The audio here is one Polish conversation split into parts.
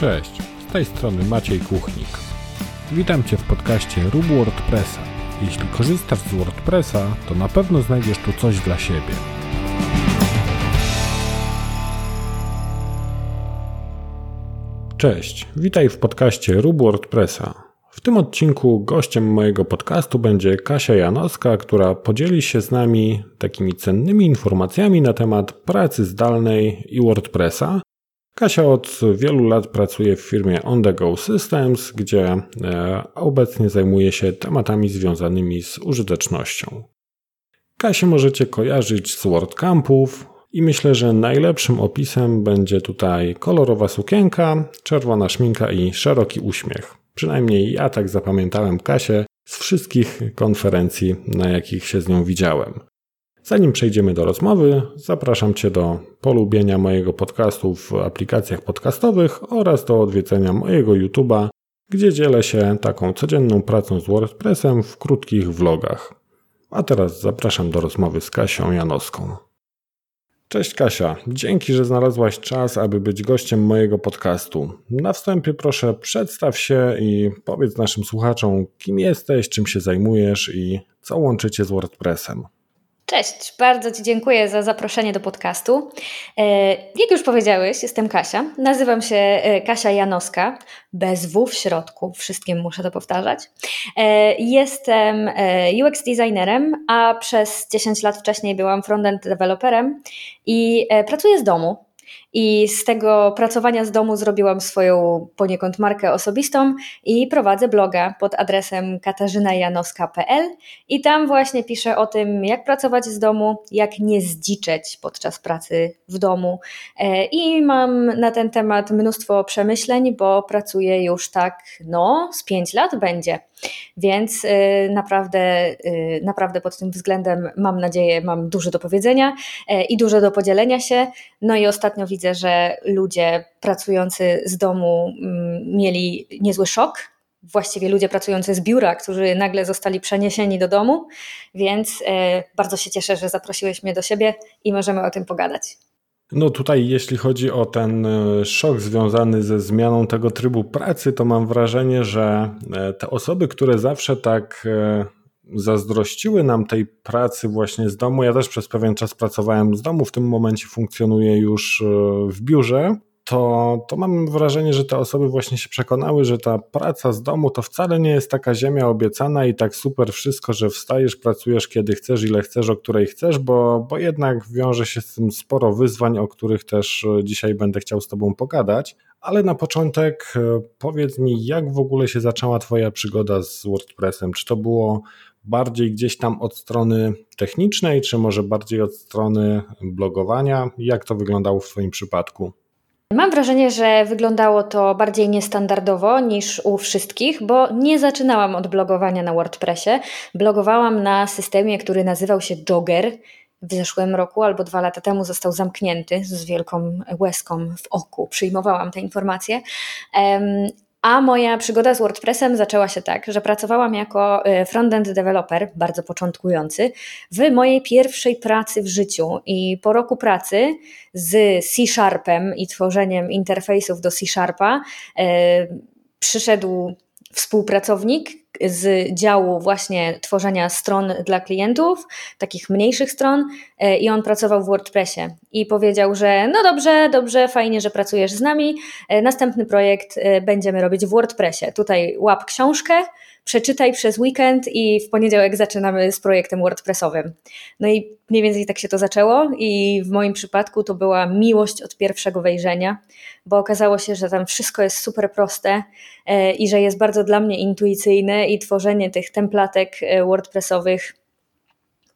Cześć, z tej strony Maciej Kuchnik. Witam Cię w podcaście Rób WordPressa. Jeśli korzystasz z WordPressa, to na pewno znajdziesz tu coś dla siebie. Cześć, witaj w podcaście Rób WordPressa. W tym odcinku gościem mojego podcastu będzie Kasia Janowska, która podzieli się z nami takimi cennymi informacjami na temat pracy zdalnej i WordPressa, Kasia od wielu lat pracuje w firmie On The Go Systems, gdzie e, obecnie zajmuje się tematami związanymi z użytecznością. Kasię możecie kojarzyć z WordCampów i myślę, że najlepszym opisem będzie tutaj kolorowa sukienka, czerwona szminka i szeroki uśmiech. Przynajmniej ja tak zapamiętałem Kasię z wszystkich konferencji, na jakich się z nią widziałem. Zanim przejdziemy do rozmowy, zapraszam Cię do polubienia mojego podcastu w aplikacjach podcastowych oraz do odwiedzenia mojego YouTube'a, gdzie dzielę się taką codzienną pracą z WordPressem w krótkich vlogach. A teraz zapraszam do rozmowy z Kasią Janowską. Cześć Kasia, dzięki, że znalazłaś czas, aby być gościem mojego podcastu. Na wstępie proszę przedstaw się i powiedz naszym słuchaczom, kim jesteś, czym się zajmujesz i co łączycie z WordPressem. Cześć, bardzo Ci dziękuję za zaproszenie do podcastu. E, jak już powiedziałeś, jestem Kasia. Nazywam się e, Kasia Janowska, bez W w środku, wszystkim muszę to powtarzać. E, jestem UX designerem, a przez 10 lat wcześniej byłam frontend developerem i pracuję z domu. I z tego pracowania z domu zrobiłam swoją poniekąd markę osobistą i prowadzę bloga pod adresem katarzynajanowska.pl i tam właśnie piszę o tym, jak pracować z domu, jak nie zdziczeć podczas pracy w domu. E, I mam na ten temat mnóstwo przemyśleń, bo pracuję już tak, no, z pięć lat będzie. Więc y, naprawdę, y, naprawdę pod tym względem mam nadzieję, mam dużo do powiedzenia e, i dużo do podzielenia się. No i ostatnio widzę, że ludzie pracujący z domu mm, mieli niezły szok. Właściwie ludzie pracujący z biura, którzy nagle zostali przeniesieni do domu, więc e, bardzo się cieszę, że zaprosiłeś mnie do siebie i możemy o tym pogadać. No tutaj, jeśli chodzi o ten e, szok związany ze zmianą tego trybu pracy, to mam wrażenie, że e, te osoby, które zawsze tak zazdrościły nam tej pracy właśnie z domu, ja też przez pewien czas pracowałem z domu, w tym momencie funkcjonuję już w biurze, to, to mam wrażenie, że te osoby właśnie się przekonały, że ta praca z domu to wcale nie jest taka ziemia obiecana i tak super wszystko, że wstajesz, pracujesz kiedy chcesz, ile chcesz, o której chcesz, bo, bo jednak wiąże się z tym sporo wyzwań, o których też dzisiaj będę chciał z Tobą pogadać. Ale na początek e, powiedz mi, jak w ogóle się zaczęła Twoja przygoda z WordPressem? Czy to było bardziej gdzieś tam od strony technicznej, czy może bardziej od strony blogowania? Jak to wyglądało w Twoim przypadku? Mam wrażenie, że wyglądało to bardziej niestandardowo niż u wszystkich, bo nie zaczynałam od blogowania na WordPressie. Blogowałam na systemie, który nazywał się Jogger. W zeszłym roku albo dwa lata temu został zamknięty z wielką łezką w oku. Przyjmowałam te informacje. A moja przygoda z WordPressem zaczęła się tak, że pracowałam jako e, frontend developer, bardzo początkujący, w mojej pierwszej pracy w życiu. I po roku pracy z C Sharpem i tworzeniem interfejsów do C Sharpa e, przyszedł współpracownik z działu właśnie tworzenia stron dla klientów, takich mniejszych stron, e, i on pracował w WordPressie. I powiedział, że no dobrze, dobrze, fajnie, że pracujesz z nami. E, następny projekt e, będziemy robić w WordPressie. Tutaj łap książkę, przeczytaj przez weekend i w poniedziałek zaczynamy z projektem WordPressowym. No i mniej więcej tak się to zaczęło i w moim przypadku to była miłość od pierwszego wejrzenia, bo okazało się, że tam wszystko jest super proste e, i że jest bardzo dla mnie intuicyjne i tworzenie tych templatek e, WordPressowych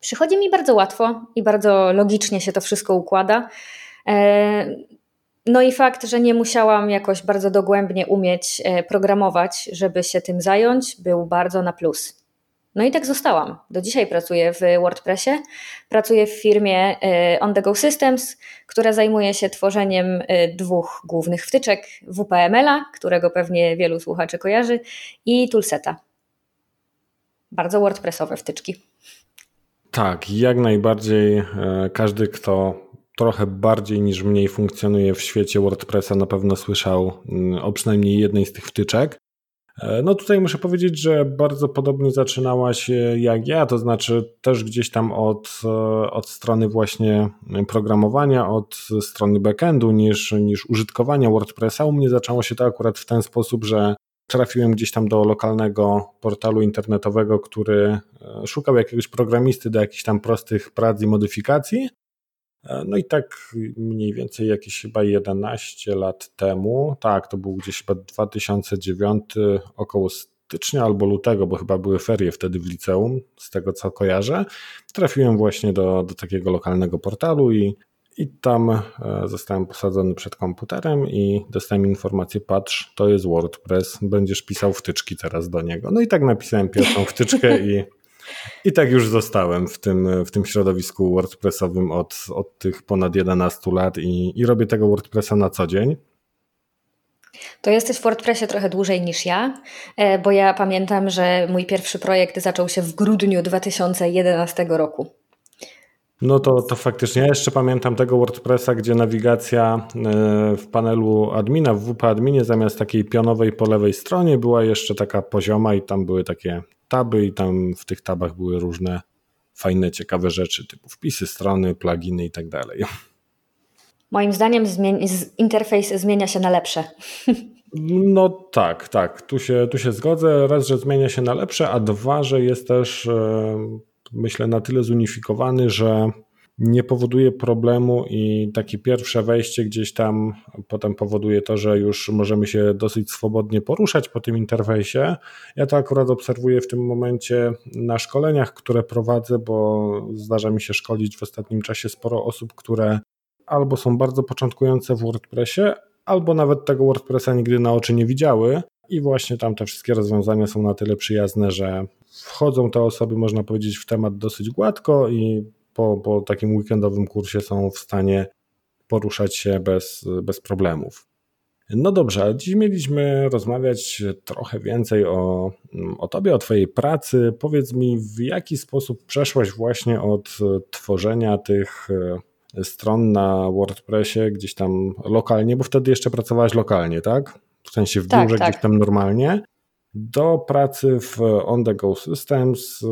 przychodzi mi bardzo łatwo i bardzo logicznie się to wszystko układa. No i fakt, że nie musiałam jakoś bardzo dogłębnie umieć e, programować, żeby się tym zająć, był bardzo na plus. No i tak zostałam. Do dzisiaj pracuję w WordPressie. Pracuję w firmie e, On The Go Systems, która zajmuje się tworzeniem e, dwóch głównych wtyczek: WPML-a, którego pewnie wielu słuchaczy kojarzy, i Toolseta. Bardzo WordPressowe wtyczki. Tak, jak najbardziej każdy, kto trochę bardziej niż mniej funkcjonuje w świecie WordPressa, na pewno słyszał mm, o przynajmniej jednej z tych wtyczek. E, no tutaj muszę powiedzieć, że bardzo podobnie zaczynała się jak ja, to znaczy też gdzieś tam od, e, od strony właśnie programowania, od strony backendu niż, niż użytkowania WordPressa. U mnie zaczęło się to akurat w ten sposób, że trafiłem gdzieś tam do lokalnego portalu internetowego, który e, szukał jakiegoś programisty do jakichś tam prostych prac i modyfikacji. E, no i tak mniej więcej jakieś chyba 11 lat temu, tak, to był gdzieś chyba 2009, około stycznia albo lutego, bo chyba były ferie wtedy w liceum, z tego co kojarzę. Trafiłem właśnie do, do takiego lokalnego portalu i, i tam e, zostałem posadzony przed komputerem i dostałem informację, patrz, to jest WordPress, będziesz pisał wtyczki teraz do niego. No i tak napisałem pierwszą wtyczkę i i tak już zostałem w tym, w tym środowisku WordPressowym od, od tych ponad 11 lat i, i robię tego WordPressa na co dzień. To jesteś w WordPressie trochę dłużej niż ja, e, bo ja pamiętam, że mój pierwszy projekt zaczął się w grudniu 2011 roku. No to, to faktycznie. Ja jeszcze pamiętam tego WordPressa, gdzie nawigacja e, w panelu admina, w WP adminie, zamiast takiej pionowej po lewej stronie, była jeszcze taka pozioma i tam były takie taby i tam w tych tabach były różne fajne, ciekawe rzeczy, typu wpisy strony, pluginy i tak dalej. Moim zdaniem interfejs zmienia się na lepsze. No tak, tak. Tu się, tu się zgodzę. Raz, że zmienia się na lepsze, a dwa, że jest też, e, myślę, na tyle zunifikowany, że nie powoduje problemu i takie pierwsze wejście gdzieś tam potem powoduje to, że już możemy się dosyć swobodnie poruszać po tym interfejsie. Ja to akurat obserwuję w tym momencie na szkoleniach, które prowadzę, bo zdarza mi się szkolić w ostatnim czasie sporo osób, które albo są bardzo początkujące w WordPressie, albo nawet tego WordPressa nigdy na oczy nie widziały. I właśnie tam te wszystkie rozwiązania są na tyle przyjazne, że wchodzą te osoby, można powiedzieć, w temat dosyć gładko i po, po takim weekendowym kursie są w stanie poruszać się bez, bez problemów. No dobrze, dziś mieliśmy rozmawiać trochę więcej o, o Tobie, o Twojej pracy. Powiedz mi, w jaki sposób przeszłaś właśnie od tworzenia tych e, stron na WordPressie gdzieś tam lokalnie, bo wtedy jeszcze pracowałaś lokalnie, tak? W sensie w tak, biurze tak. gdzieś tam normalnie, do pracy w On The Go Systems,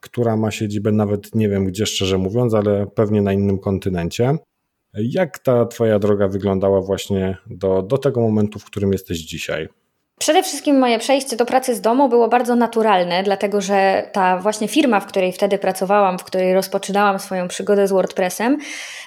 która ma siedzibę nawet nie wiem gdzie szczerze mówiąc, ale pewnie na innym kontynencie. Jak ta Twoja droga wyglądała właśnie do, do tego momentu, w którym jesteś dzisiaj? Przede wszystkim moje przejście do pracy z domu było bardzo naturalne, dlatego że ta właśnie firma, w której wtedy pracowałam, w której rozpoczynałam swoją przygodę z WordPressem,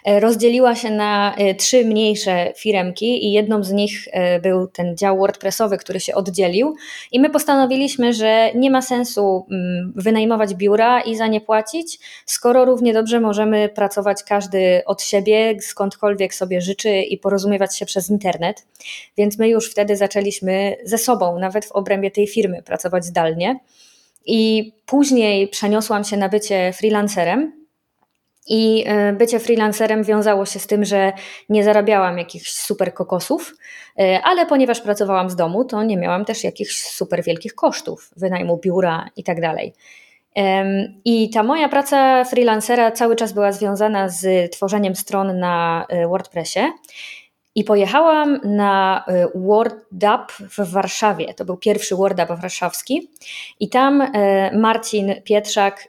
e, rozdzieliła się na e, trzy mniejsze firemki i jedną z nich e, był ten dział WordPressowy, który się oddzielił i my postanowiliśmy, że nie ma sensu mm, wynajmować biura i za nie płacić, skoro równie dobrze możemy pracować każdy od siebie, skądkolwiek sobie życzy i porozumiewać się przez internet. Więc my już wtedy zaczęliśmy ze sobą, nawet w obrębie tej firmy, pracować zdalnie. I później przeniosłam się na bycie freelancerem. I e, bycie freelancerem wiązało się z tym, że nie zarabiałam jakichś super kokosów, e, ale ponieważ pracowałam z domu, to nie miałam też jakichś super wielkich kosztów wynajmu biura i tak. I ta moja praca freelancera cały czas była związana z tworzeniem stron na e, WordPressie. I pojechałam na y, WordUp w Warszawie. To był pierwszy WordUp warszawski. I tam y, Marcin Pietrzak,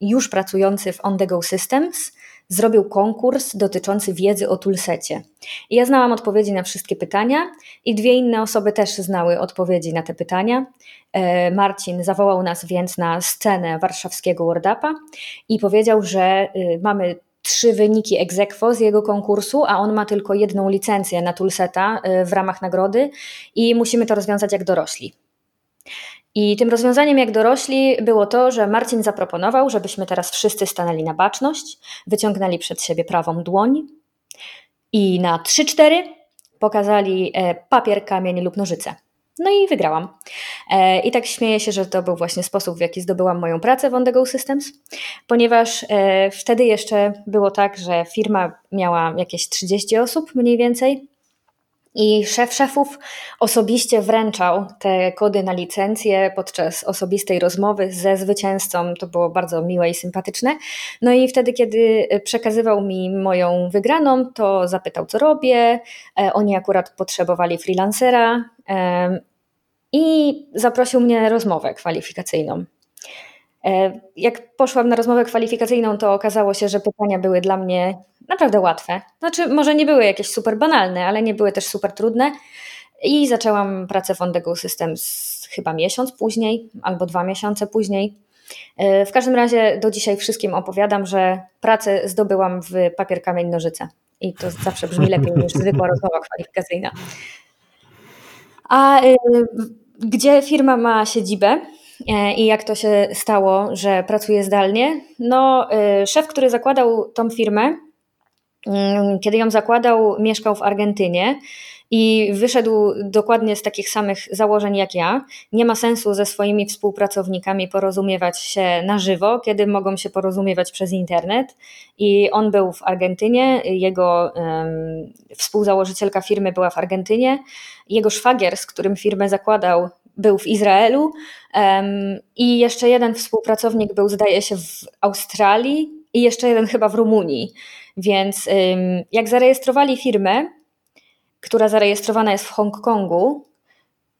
już pracujący w On The Go Systems, zrobił konkurs dotyczący wiedzy o toolsecie. I ja znałam odpowiedzi na wszystkie pytania i dwie inne osoby też znały odpowiedzi na te pytania. Y, Marcin zawołał nas więc na scenę warszawskiego WordUpa i powiedział, że mamy trzy wyniki egzekwo z jego konkursu, a on ma tylko jedną licencję na Toolseta y, w ramach nagrody i musimy to rozwiązać jak dorośli. I tym rozwiązaniem jak dorośli było to, że Marcin zaproponował, żebyśmy teraz wszyscy stanęli na baczność, wyciągnęli przed siebie prawą dłoń i na 3-4 pokazali e, papier, kamień lub nożyce. No i wygrałam. E, I tak śmieję się, że to był właśnie sposób, w jaki zdobyłam moją pracę w On Go Systems, ponieważ e, wtedy jeszcze było tak, że firma miała jakieś 30 osób mniej więcej I szef szefów osobiście wręczał te kody na licencję podczas osobistej rozmowy ze zwycięzcą. To było bardzo miłe i sympatyczne. No i wtedy, kiedy przekazywał mi moją wygraną, to zapytał, co robię. E, oni akurat potrzebowali freelancera i zaprosił mnie na rozmowę kwalifikacyjną. E, jak poszłam na rozmowę kwalifikacyjną, to okazało się, że pytania były dla mnie naprawdę łatwe. Znaczy, może nie były jakieś super banalne, ale nie były też super trudne. I zaczęłam pracę w On The Go Systems chyba miesiąc później albo dwa miesiące później. E, w każdym razie do dzisiaj wszystkim opowiadam, że pracę zdobyłam w papier, kamień, nożyce. I to zawsze brzmi lepiej niż zwykła rozmowa kwalifikacyjna. A y, gdzie firma ma siedzibę, E, i jak to się stało, że pracuje zdalnie? No, e, szef, który zakładał tą firmę, mm, kiedy ją zakładał, mieszkał w Argentynie i wyszedł dokładnie z takich samych założeń jak ja. Nie ma sensu ze swoimi współpracownikami porozumiewać się na żywo, kiedy mogą się porozumiewać przez internet. I on był w Argentynie, jego um, współzałożycielka firmy była w Argentynie, jego szwagier, z którym firmę zakładał, był w Izraelu um, i jeszcze jeden współpracownik był, zdaje się, w Australii i jeszcze jeden chyba w Rumunii. Więc um, jak zarejestrowali firmę, która zarejestrowana jest w Hongkongu,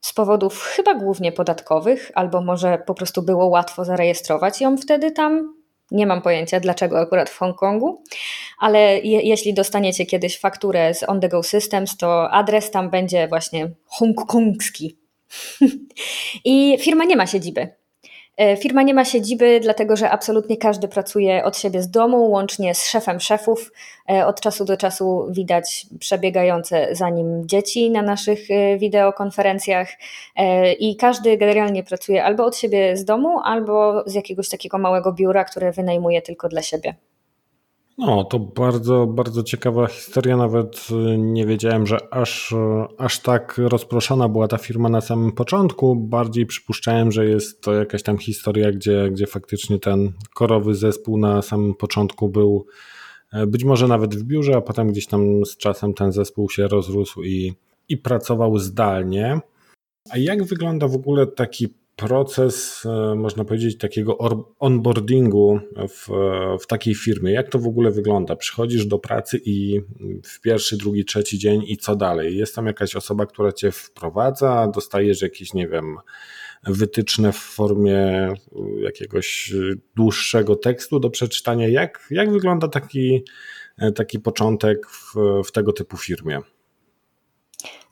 z powodów chyba głównie podatkowych, albo może po prostu było łatwo zarejestrować ją wtedy tam. Nie mam pojęcia, dlaczego akurat w Hongkongu, ale je, jeśli dostaniecie kiedyś fakturę z On The Go Systems, to adres tam będzie właśnie hongkongski. I firma nie ma siedziby. E, firma nie ma siedziby, dlatego że absolutnie każdy pracuje od siebie z domu, łącznie z szefem szefów. E, od czasu do czasu widać przebiegające za nim dzieci na naszych e, wideokonferencjach i każdy generalnie pracuje albo od siebie z domu, albo z jakiegoś takiego małego biura, które wynajmuje tylko dla siebie. No, to bardzo, bardzo ciekawa historia. Nawet y, nie wiedziałem, że aż, y, aż tak rozproszona była ta firma na samym początku. Bardziej przypuszczałem, że jest to jakaś tam historia, gdzie, gdzie faktycznie ten korowy zespół na samym początku był e, być może nawet w biurze, a potem gdzieś tam z czasem ten zespół się rozrósł i, i pracował zdalnie. A jak wygląda w ogóle taki proces, e, można powiedzieć, takiego onboardingu w, w takiej firmie? Jak to w ogóle wygląda? Przychodzisz do pracy i w pierwszy, drugi, trzeci dzień i co dalej? Jest tam jakaś osoba, która cię wprowadza, dostajesz jakieś, nie wiem, wytyczne w formie jakiegoś dłuższego tekstu do przeczytania. Jak, jak wygląda taki, taki początek w, w tego typu firmie?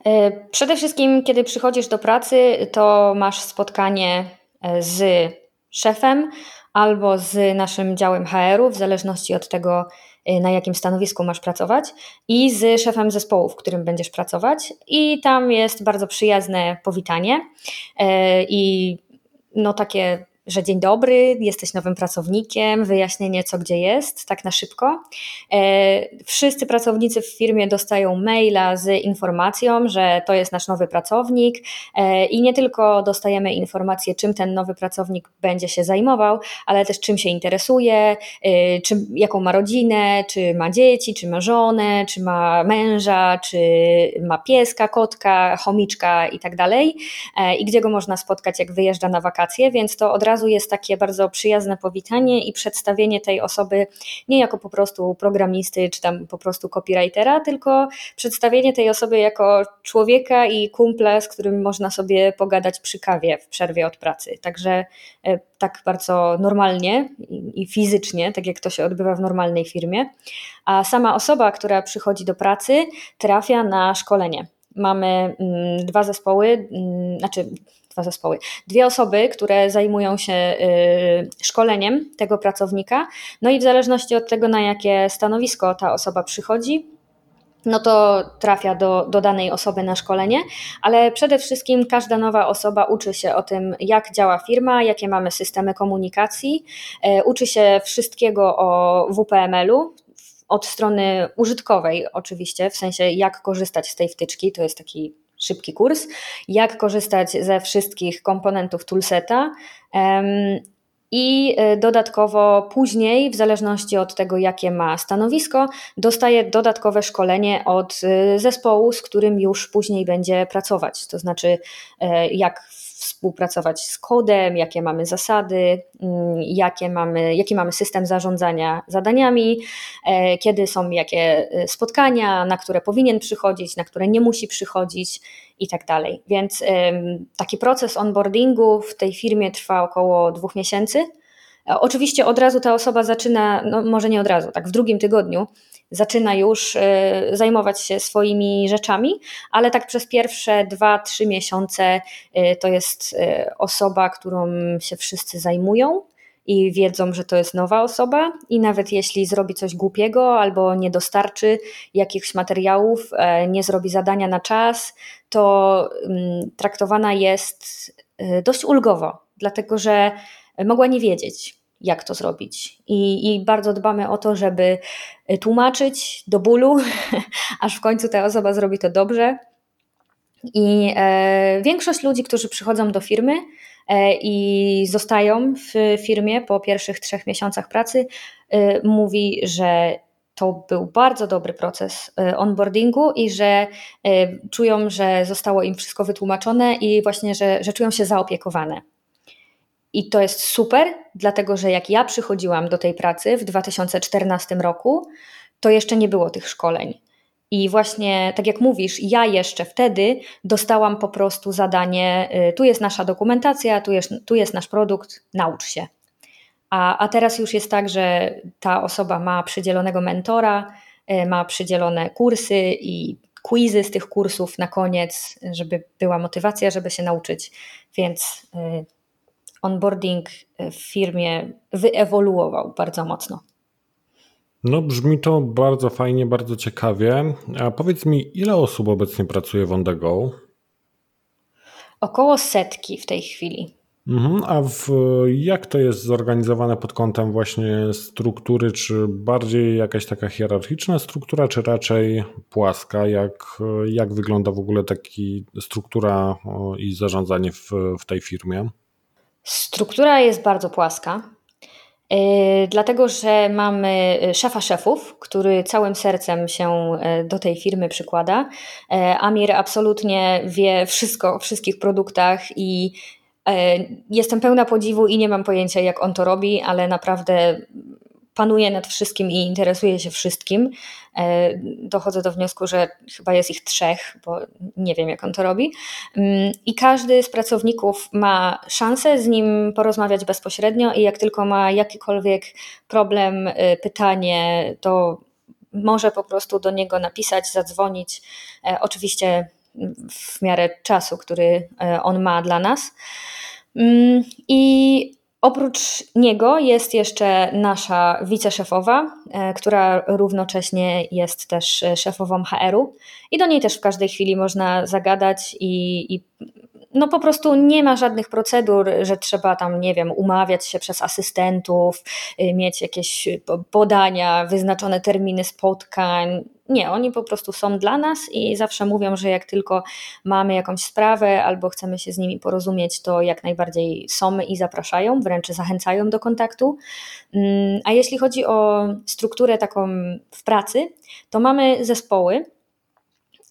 E, przede wszystkim, kiedy przychodzisz do pracy, to masz spotkanie e, z szefem albo z naszym działem HR-u, w zależności od tego, e, na jakim stanowisku masz pracować, i z szefem zespołu, w którym będziesz pracować. I tam jest bardzo przyjazne powitanie i no takie że dzień dobry, jesteś nowym pracownikiem, wyjaśnienie co gdzie jest, tak na szybko. E, wszyscy pracownicy w firmie dostają maila z informacją, że to jest nasz nowy pracownik e, i nie tylko dostajemy informację, czym ten nowy pracownik będzie się zajmował, ale też czym się interesuje, e, czym, jaką ma rodzinę, czy ma dzieci, czy ma żonę, czy ma męża, czy ma pieska, kotka, chomiczka i tak dalej i gdzie go można spotkać, jak wyjeżdża na wakacje, więc to od razu razu jest takie bardzo przyjazne powitanie i przedstawienie tej osoby nie jako po prostu programisty czy tam po prostu copywritera, tylko przedstawienie tej osoby jako człowieka i kumpla, z którym można sobie pogadać przy kawie w przerwie od pracy. Także e, tak bardzo normalnie i fizycznie, tak jak to się odbywa w normalnej firmie. A sama osoba, która przychodzi do pracy, trafia na szkolenie. Mamy mm, dwa zespoły, mm, znaczy dwa zespoły. Dwie osoby, które zajmują się y, szkoleniem tego pracownika, no i w zależności od tego, na jakie stanowisko ta osoba przychodzi, no to trafia do, do danej osoby na szkolenie, ale przede wszystkim każda nowa osoba uczy się o tym, jak działa firma, jakie mamy systemy komunikacji, y, uczy się wszystkiego o WPML-u, od strony użytkowej oczywiście, w sensie jak korzystać z tej wtyczki, to jest taki szybki kurs, jak korzystać ze wszystkich komponentów toolseta. i dodatkowo później, w zależności od tego, jakie ma stanowisko, dostaje dodatkowe szkolenie od zespołu, z którym już później będzie pracować. To znaczy, jak współpracować z kodem, jakie mamy zasady, mm, jakie mamy, jaki mamy system zarządzania zadaniami, e, kiedy są jakie e, spotkania, na które powinien przychodzić, na które nie musi przychodzić i tak dalej. Więc taki proces onboardingu w tej firmie trwa około dwóch miesięcy. E, oczywiście od razu ta osoba zaczyna, no może nie od razu, tak w drugim tygodniu zaczyna już e, zajmować się swoimi rzeczami, ale tak przez pierwsze dwa, trzy miesiące e, to jest e, osoba, którą się wszyscy zajmują i wiedzą, że to jest nowa osoba, i nawet jeśli zrobi coś głupiego albo nie dostarczy jakichś materiałów, nie zrobi zadania na czas, to mm, traktowana jest dość ulgowo, dlatego że mogła nie wiedzieć jak to zrobić. I, I, bardzo dbamy o to, żeby e, tłumaczyć do bólu, aż w końcu ta osoba zrobi to dobrze. I e, większość ludzi, którzy przychodzą do firmy e, i zostają w firmie po pierwszych trzech miesiącach pracy, e, mówi, że to był bardzo dobry proces e, onboardingu i że czują, że zostało im wszystko wytłumaczone i właśnie, że, że czują się zaopiekowane. I to jest super, dlatego że jak ja przychodziłam do tej pracy w 2014 roku, to jeszcze nie było tych szkoleń. I właśnie, tak jak mówisz, ja jeszcze wtedy dostałam po prostu zadanie: y, tu jest nasza dokumentacja, tu jest, tu jest nasz produkt, naucz się. A, a teraz już jest tak, że ta osoba ma przydzielonego mentora, y, ma przydzielone kursy i quizy z tych kursów na koniec, żeby była motywacja, żeby się nauczyć. Więc y, onboarding w firmie wyewoluował bardzo mocno. No, brzmi to bardzo fajnie, bardzo ciekawie. A powiedz mi, ile osób obecnie pracuje w OnTheGo? Około setki w tej chwili. Mhm, a w, jak to jest zorganizowane pod kątem właśnie struktury? Czy bardziej jakaś taka hierarchiczna struktura, czy raczej płaska? Jak, jak wygląda w ogóle taki struktura i zarządzanie w, w tej firmie? Struktura jest bardzo płaska, yy, dlatego że mamy szefa szefów, który całym sercem się yy, do tej firmy przykłada. Amir absolutnie wie wszystko o wszystkich produktach i jestem pełna podziwu i nie mam pojęcia, jak on to robi, ale naprawdę panuje nad wszystkim i interesuje się wszystkim. E, dochodzę do wniosku, że chyba jest ich trzech, bo nie wiem, jak on to robi. Mm, I każdy z pracowników ma szansę z nim porozmawiać bezpośrednio, i jak tylko ma jakikolwiek problem, e, pytanie, to może po prostu do niego napisać, zadzwonić. E, oczywiście w miarę czasu, który on ma dla nas. Mm, I Oprócz niego jest jeszcze nasza wiceszefowa, e, która równocześnie jest też e, szefową HR-u i do niej też w każdej chwili można zagadać i, i no po prostu nie ma żadnych procedur, że trzeba tam, nie wiem, umawiać się przez asystentów, y, mieć jakieś podania, wyznaczone terminy spotkań. Nie, oni po prostu są dla nas i zawsze mówią, że jak tylko mamy jakąś sprawę albo chcemy się z nimi porozumieć, to jak najbardziej są i zapraszają, wręcz zachęcają do kontaktu. Mm, a jeśli chodzi o strukturę taką w pracy, to mamy zespoły,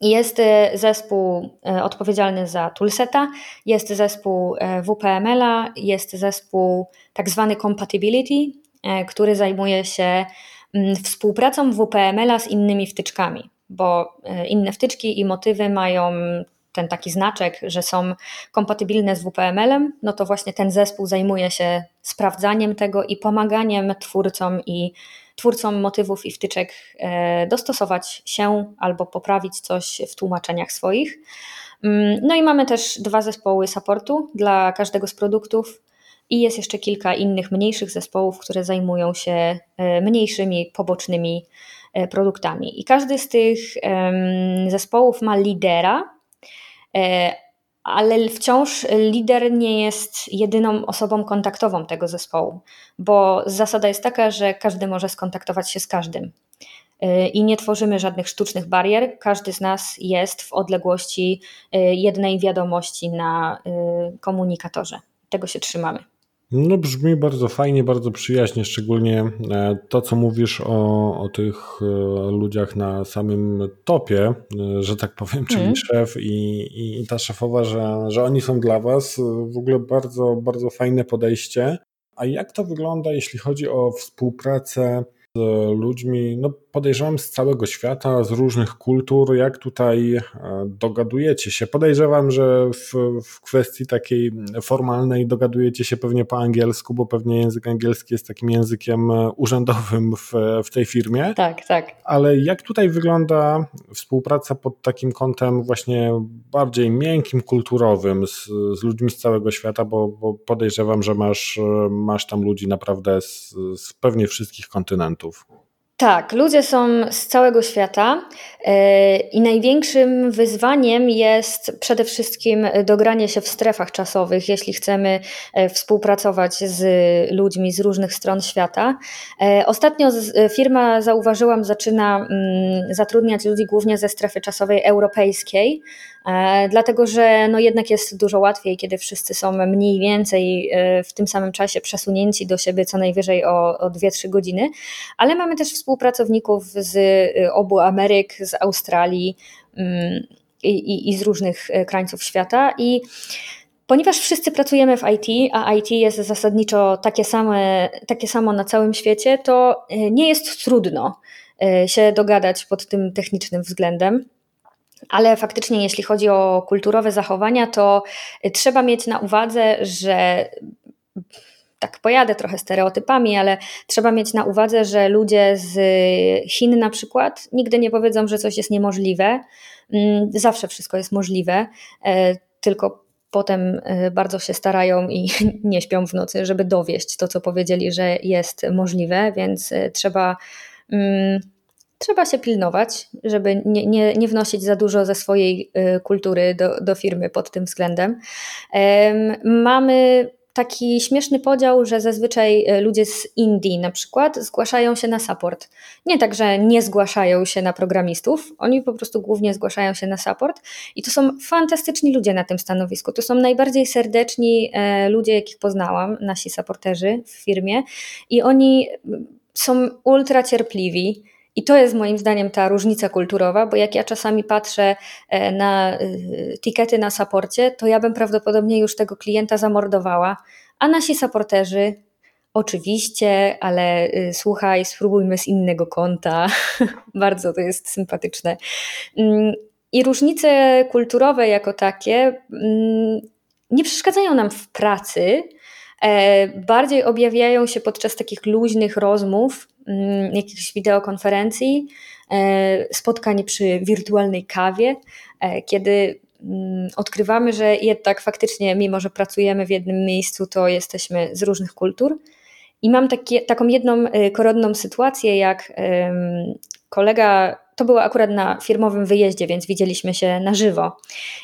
jest e, zespół e, odpowiedzialny za toolseta, jest zespół e, WPML-a, jest zespół tak zwany compatibility, który zajmuje się współpracą WPML-a z innymi wtyczkami, bo inne wtyczki i motywy mają ten taki znaczek, że są kompatybilne z WPML-em, no to właśnie ten zespół zajmuje się sprawdzaniem tego i pomaganiem twórcom i twórcom motywów i wtyczek e, dostosować się albo poprawić coś w tłumaczeniach swoich. Mm, no i mamy też dwa zespoły supportu dla każdego z produktów. I jest jeszcze kilka innych mniejszych zespołów, które zajmują się e, mniejszymi, pobocznymi e, produktami. I każdy z tych zespołów ma lidera, ale wciąż lider nie jest jedyną osobą kontaktową tego zespołu, bo zasada jest taka, że każdy może skontaktować się z każdym. I nie tworzymy żadnych sztucznych barier. Każdy z nas jest w odległości jednej wiadomości na komunikatorze. Tego się trzymamy. No brzmi bardzo fajnie, bardzo przyjaźnie, szczególnie e, to, co mówisz o, o tych e, ludziach na samym topie, e, że tak powiem, czyli mm. szef i, i, ta szefowa, że, że oni są dla was w ogóle bardzo, bardzo fajne podejście. A jak to wygląda, jeśli chodzi o współpracę ludźmi, no podejrzewam z całego świata, z różnych kultur, jak tutaj e, dogadujecie się. Podejrzewam, że w, w, kwestii takiej formalnej dogadujecie się pewnie po angielsku, bo pewnie język angielski jest takim językiem e, urzędowym w, w tej firmie. Tak, tak. Ale jak tutaj wygląda współpraca pod takim kątem właśnie bardziej miękkim, kulturowym z, z ludźmi z całego świata, bo, bo podejrzewam, że masz, e, masz tam ludzi naprawdę z, z pewnie wszystkich kontynentów. Tak, ludzie są z całego świata e, i największym wyzwaniem jest przede wszystkim dogranie się w strefach czasowych, jeśli chcemy e, współpracować z ludźmi z różnych stron świata. E, ostatnio firma, zauważyłam, zaczyna mm, zatrudniać ludzi głównie ze strefy czasowej europejskiej, dlatego że no jednak jest dużo łatwiej, kiedy wszyscy są mniej więcej e, w tym samym czasie przesunięci do siebie co najwyżej o, o 2-3 godziny, ale mamy też współpracowników z e, obu Ameryk, z Australii mm, i, i, i z różnych krańców świata i Ponieważ wszyscy pracujemy w IT, a IT jest zasadniczo takie, same, takie samo na całym świecie, to nie jest trudno się dogadać pod tym technicznym względem. Ale faktycznie, jeśli chodzi o kulturowe zachowania, to trzeba mieć na uwadze, że tak pojadę trochę stereotypami, ale trzeba mieć na uwadze, że ludzie z Chin na przykład nigdy nie powiedzą, że coś jest niemożliwe. Mm, zawsze wszystko jest możliwe, e, tylko potem e, bardzo się starają i nie śpią w nocy, żeby dowieść to, co powiedzieli, że jest możliwe, więc e, trzeba mm, trzeba się pilnować, żeby nie, nie, nie wnosić za dużo ze swojej y, kultury do, do firmy pod tym względem. Mamy taki śmieszny podział, że zazwyczaj y, ludzie z Indii na przykład zgłaszają się na support. Nie tak, że nie zgłaszają się na programistów, oni po prostu głównie zgłaszają się na support i to są fantastyczni ludzie na tym stanowisku. To są najbardziej serdeczni e, ludzie, jakich poznałam, nasi supporterzy w firmie i oni są ultra cierpliwi i to jest moim zdaniem ta różnica kulturowa, bo jak ja czasami patrzę e, na y, tikety na saporcie, to ja bym prawdopodobnie już tego klienta zamordowała, a nasi saporterzy Oczywiście, ale y, słuchaj, spróbujmy z innego kąta. Bardzo to jest sympatyczne. Mm, I różnice kulturowe jako takie mm, nie przeszkadzają nam w pracy, e, bardziej objawiają się podczas takich luźnych rozmów, Mm, jakichś wideokonferencji, e, spotkań przy wirtualnej kawie, e, kiedy mm, odkrywamy, że jednak faktycznie, mimo że pracujemy w jednym miejscu, to jesteśmy z różnych kultur. I mam takie, taką jedną e, korodną sytuację, jak kolega to było akurat na firmowym wyjeździe, więc widzieliśmy się na żywo.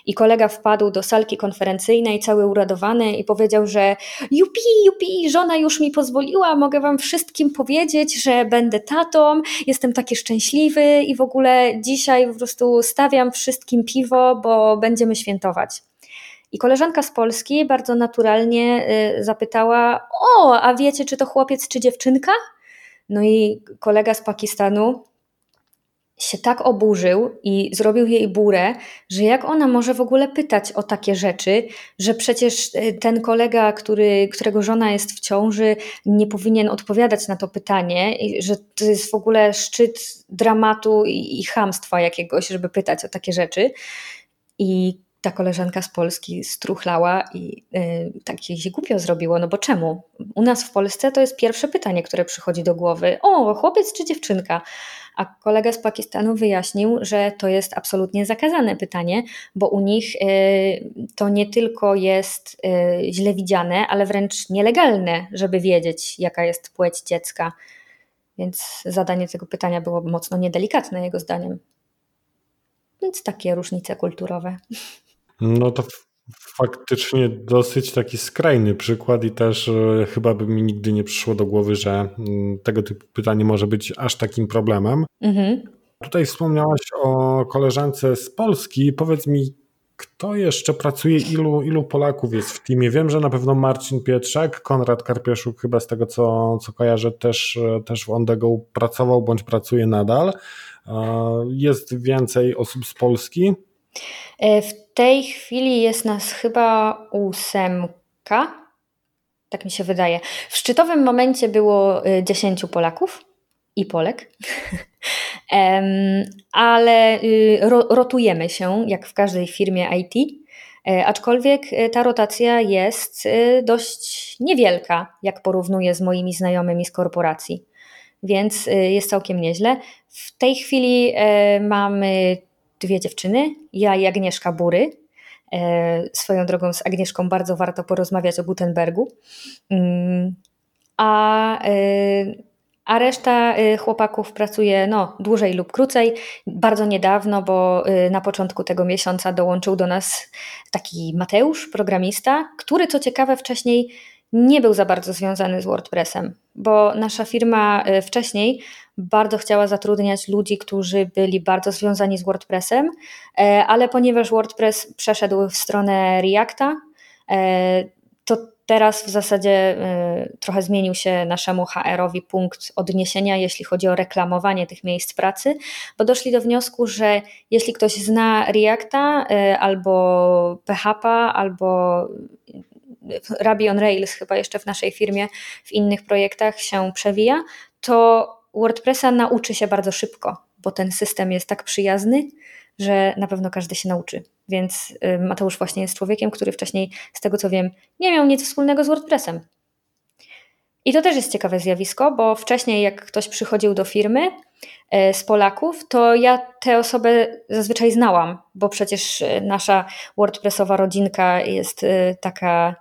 I kolega wpadł do salki konferencyjnej, cały uradowany, i powiedział, że jupi, jupi, żona już mi pozwoliła, mogę wam wszystkim powiedzieć, że będę tatą, jestem taki szczęśliwy i w ogóle dzisiaj po prostu stawiam wszystkim piwo, bo będziemy świętować. I koleżanka z Polski bardzo naturalnie y, zapytała: O, a wiecie, czy to chłopiec, czy dziewczynka? No i kolega z Pakistanu się tak oburzył i zrobił jej burę, że jak ona może w ogóle pytać o takie rzeczy, że przecież e, ten kolega, który, którego żona jest w ciąży, nie powinien odpowiadać na to pytanie, i że to jest w ogóle szczyt dramatu i, i chamstwa jakiegoś, żeby pytać o takie rzeczy. I ta koleżanka z Polski struchlała i yy, tak jej się głupio zrobiło, no bo czemu? U nas w Polsce to jest pierwsze pytanie, które przychodzi do głowy. O, chłopiec czy dziewczynka? A kolega z Pakistanu wyjaśnił, że to jest absolutnie zakazane pytanie, bo u nich y, to nie tylko jest y, źle widziane, ale wręcz nielegalne, żeby wiedzieć, jaka jest płeć dziecka. Więc zadanie tego pytania było mocno niedelikatne, jego zdaniem. Więc takie różnice kulturowe. No to faktycznie dosyć taki skrajny przykład i też e, chyba by mi nigdy nie przyszło do głowy, że mm, tego typu pytanie może być aż takim problemem. Mhm. Tutaj wspomniałaś o koleżance z Polski. Powiedz mi, kto jeszcze pracuje, ilu, ilu Polaków jest w teamie? Wiem, że na pewno Marcin Pietrzak, Konrad Karpieszuk chyba z tego co, co kojarzę też, też w Ondego pracował bądź pracuje nadal. Jest więcej osób z Polski? E, w tej chwili jest nas chyba ósemka, tak mi się wydaje. W szczytowym momencie było 10 e, Polaków i Polek, ale y, rotujemy się, jak w każdej firmie IT. E, aczkolwiek ta rotacja jest dość niewielka, jak porównuję z moimi znajomymi z korporacji, więc jest całkiem nieźle. W tej chwili mamy dwie dziewczyny, ja i Agnieszka Bury. E, swoją drogą z Agnieszką bardzo warto porozmawiać o Gutenbergu. Mm, a, e, a reszta e, chłopaków pracuje no, dłużej lub krócej. Bardzo niedawno, bo na początku tego miesiąca dołączył do nas taki Mateusz, programista, który co ciekawe wcześniej nie był za bardzo związany z WordPressem, bo nasza firma wcześniej bardzo chciała zatrudniać ludzi, którzy byli bardzo związani z WordPressem, e, ale ponieważ WordPress przeszedł w stronę Reacta, e, to teraz w zasadzie e, trochę zmienił się naszemu HR-owi punkt odniesienia, jeśli chodzi o reklamowanie tych miejsc pracy, bo doszli do wniosku, że jeśli ktoś zna Reacta albo PHP, albo Ruby on Rails, chyba jeszcze w naszej firmie, w innych projektach się przewija, to WordPressa nauczy się bardzo szybko, bo ten system jest tak przyjazny, że na pewno każdy się nauczy. Więc y, Mateusz właśnie jest człowiekiem, który wcześniej, z tego co wiem, nie miał nic wspólnego z WordPressem. I to też jest ciekawe zjawisko, bo wcześniej, jak ktoś przychodził do firmy y, z Polaków, to ja tę osobę zazwyczaj znałam, bo przecież y, nasza WordPressowa rodzinka jest taka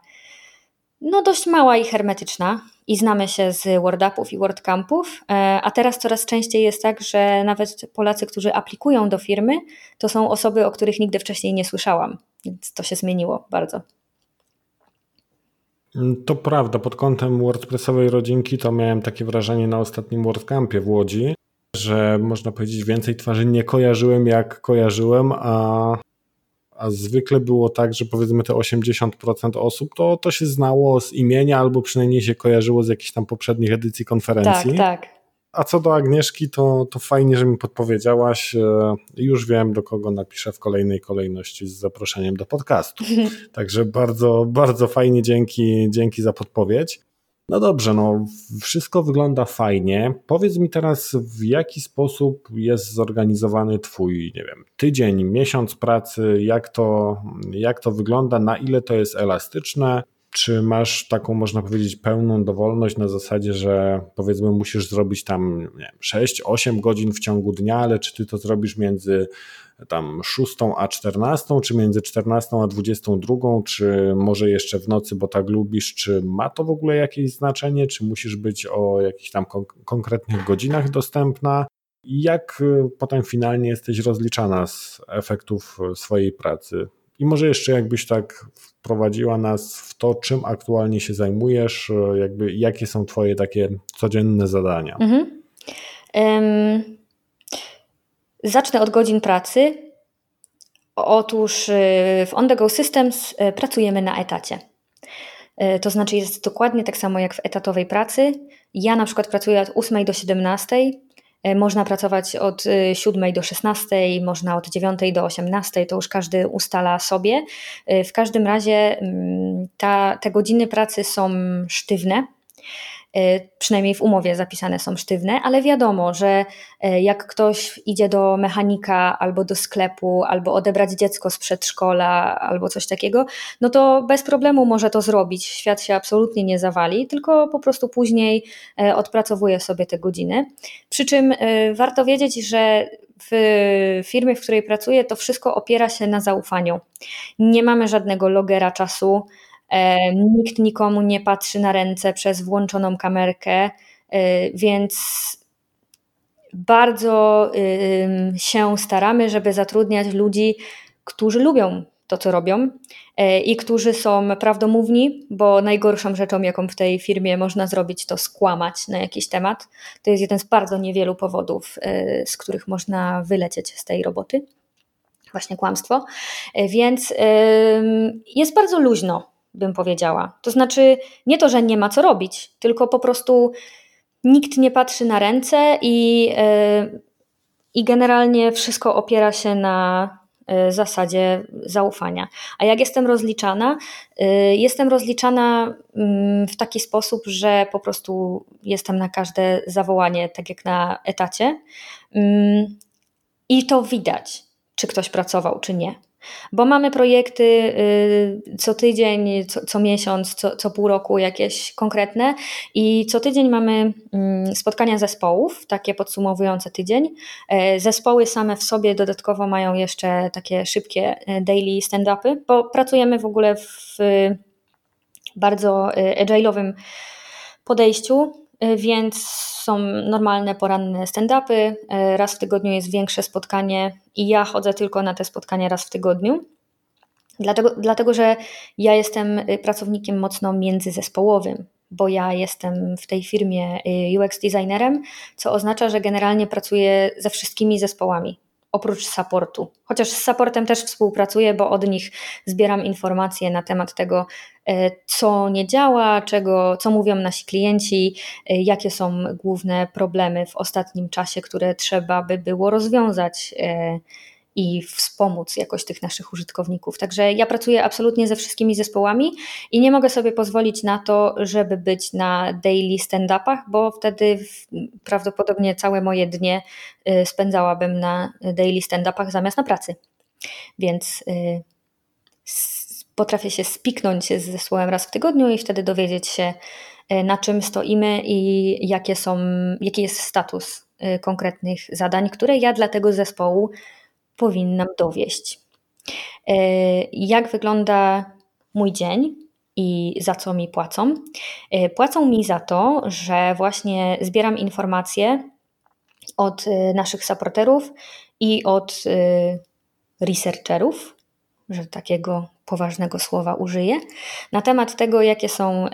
no, dość mała i hermetyczna i znamy się z WordUpów i WordCampów, e, a teraz coraz częściej jest tak, że nawet Polacy, którzy aplikują do firmy, to są osoby, o których nigdy wcześniej nie słyszałam, więc to się zmieniło bardzo. To prawda, pod kątem WordPressowej rodzinki to miałem takie wrażenie na ostatnim WordCampie w Łodzi, że można powiedzieć więcej twarzy nie kojarzyłem jak kojarzyłem, a a zwykle było tak, że powiedzmy te 80% osób to, to się znało z imienia albo przynajmniej się kojarzyło z jakichś tam poprzednich edycji konferencji. Tak, tak. A co do Agnieszki, to, to fajnie, że mi podpowiedziałaś. E, już wiem, do kogo napiszę w kolejnej kolejności z zaproszeniem do podcastu. Także bardzo, bardzo fajnie, dzięki, dzięki za podpowiedź. No dobrze, no wszystko wygląda fajnie. Powiedz mi teraz, w jaki sposób jest zorganizowany Twój, nie wiem, tydzień, miesiąc pracy, jak to, jak to wygląda, na ile to jest elastyczne, czy masz taką, można powiedzieć, pełną dowolność na zasadzie, że powiedzmy musisz zrobić tam 6-8 godzin w ciągu dnia, ale czy ty to zrobisz między tam 6 a 14, czy między 14 a 22, czy może jeszcze w nocy, bo tak lubisz, czy ma to w ogóle jakieś znaczenie, czy musisz być o jakichś tam konkretnych godzinach dostępna? Jak y, potem finalnie jesteś rozliczana z efektów swojej pracy? I może jeszcze jakbyś tak wprowadziła nas w to, czym aktualnie się zajmujesz, jakby jakie są Twoje takie codzienne zadania? Mhm. Um, zacznę od godzin pracy. Otóż y, w On The Go Systems y, pracujemy na etacie. To znaczy jest dokładnie tak samo jak w etatowej pracy. Ja na przykład pracuję od 8 do 17, E, można pracować od 7 e, do 16, można od 9 do 18, to już każdy ustala sobie. E, w każdym razie mm, ta, te godziny pracy są sztywne. E, przynajmniej w umowie zapisane są sztywne, ale wiadomo, że e, jak ktoś idzie do mechanika albo do sklepu, albo odebrać dziecko z przedszkola, albo coś takiego, no to bez problemu może to zrobić. Świat się absolutnie nie zawali, tylko po prostu później e, odpracowuje sobie te godziny. Przy czym warto wiedzieć, że w firmie, w której pracuję, to wszystko opiera się na zaufaniu. Nie mamy żadnego logera czasu, Nikt nikomu nie patrzy na ręce przez włączoną kamerkę, e, więc bardzo się staramy, żeby zatrudniać ludzi, którzy lubią to, co robią e, i którzy są prawdomówni, bo najgorszą rzeczą, jaką w tej firmie można zrobić, to skłamać na jakiś temat. To jest jeden z bardzo niewielu powodów, e, z których można wylecieć z tej roboty. właśnie kłamstwo. Więc jest bardzo luźno, bym powiedziała. To znaczy, nie to, że nie ma co robić, tylko po prostu nikt nie patrzy na ręce i, i generalnie wszystko opiera się na Y, zasadzie zaufania. A jak jestem rozliczana? Y, jestem rozliczana mm, w taki sposób, że po prostu jestem na każde zawołanie, tak jak na etacie. Mm, I to widać, czy ktoś pracował, czy nie. Bo mamy projekty y, co tydzień, co, co miesiąc, co, co, pół roku jakieś konkretne i co tydzień mamy mm, spotkania zespołów, takie podsumowujące tydzień. E, zespoły same w sobie dodatkowo mają jeszcze takie szybkie e, daily stand-upy, bo pracujemy w ogóle w bardzo e, agile'owym podejściu, więc są normalne poranne stand-upy, e, raz w tygodniu jest większe spotkanie i ja chodzę tylko na te spotkania raz w tygodniu. Dlatego, dlatego, że ja jestem y, pracownikiem mocno międzyzespołowym, bo ja jestem w tej firmie UX designerem, co oznacza, że generalnie pracuję ze wszystkimi zespołami oprócz supportu. Chociaż z supportem też współpracuję, bo od nich zbieram informacje na temat tego, e, co nie działa, czego, co mówią nasi klienci, e, jakie są główne problemy w ostatnim czasie, które trzeba by było rozwiązać e, i wspomóc jakoś tych naszych użytkowników. Także ja pracuję absolutnie ze wszystkimi zespołami i nie mogę sobie pozwolić na to, żeby być na daily stand-upach, bo wtedy prawdopodobnie całe moje dnie y, spędzałabym na daily stand-upach zamiast na pracy. Więc y, potrafię się spiknąć z zespołem raz w tygodniu i wtedy dowiedzieć się, y, na czym stoimy i jakie są, jaki jest status konkretnych zadań, które ja dla tego zespołu powinnam dowieść. E, jak wygląda mój dzień i za co mi płacą? E, płacą mi za to, że właśnie zbieram informacje od e, naszych supporterów i od researcherów, że takiego poważnego słowa użyję, na temat tego, jakie są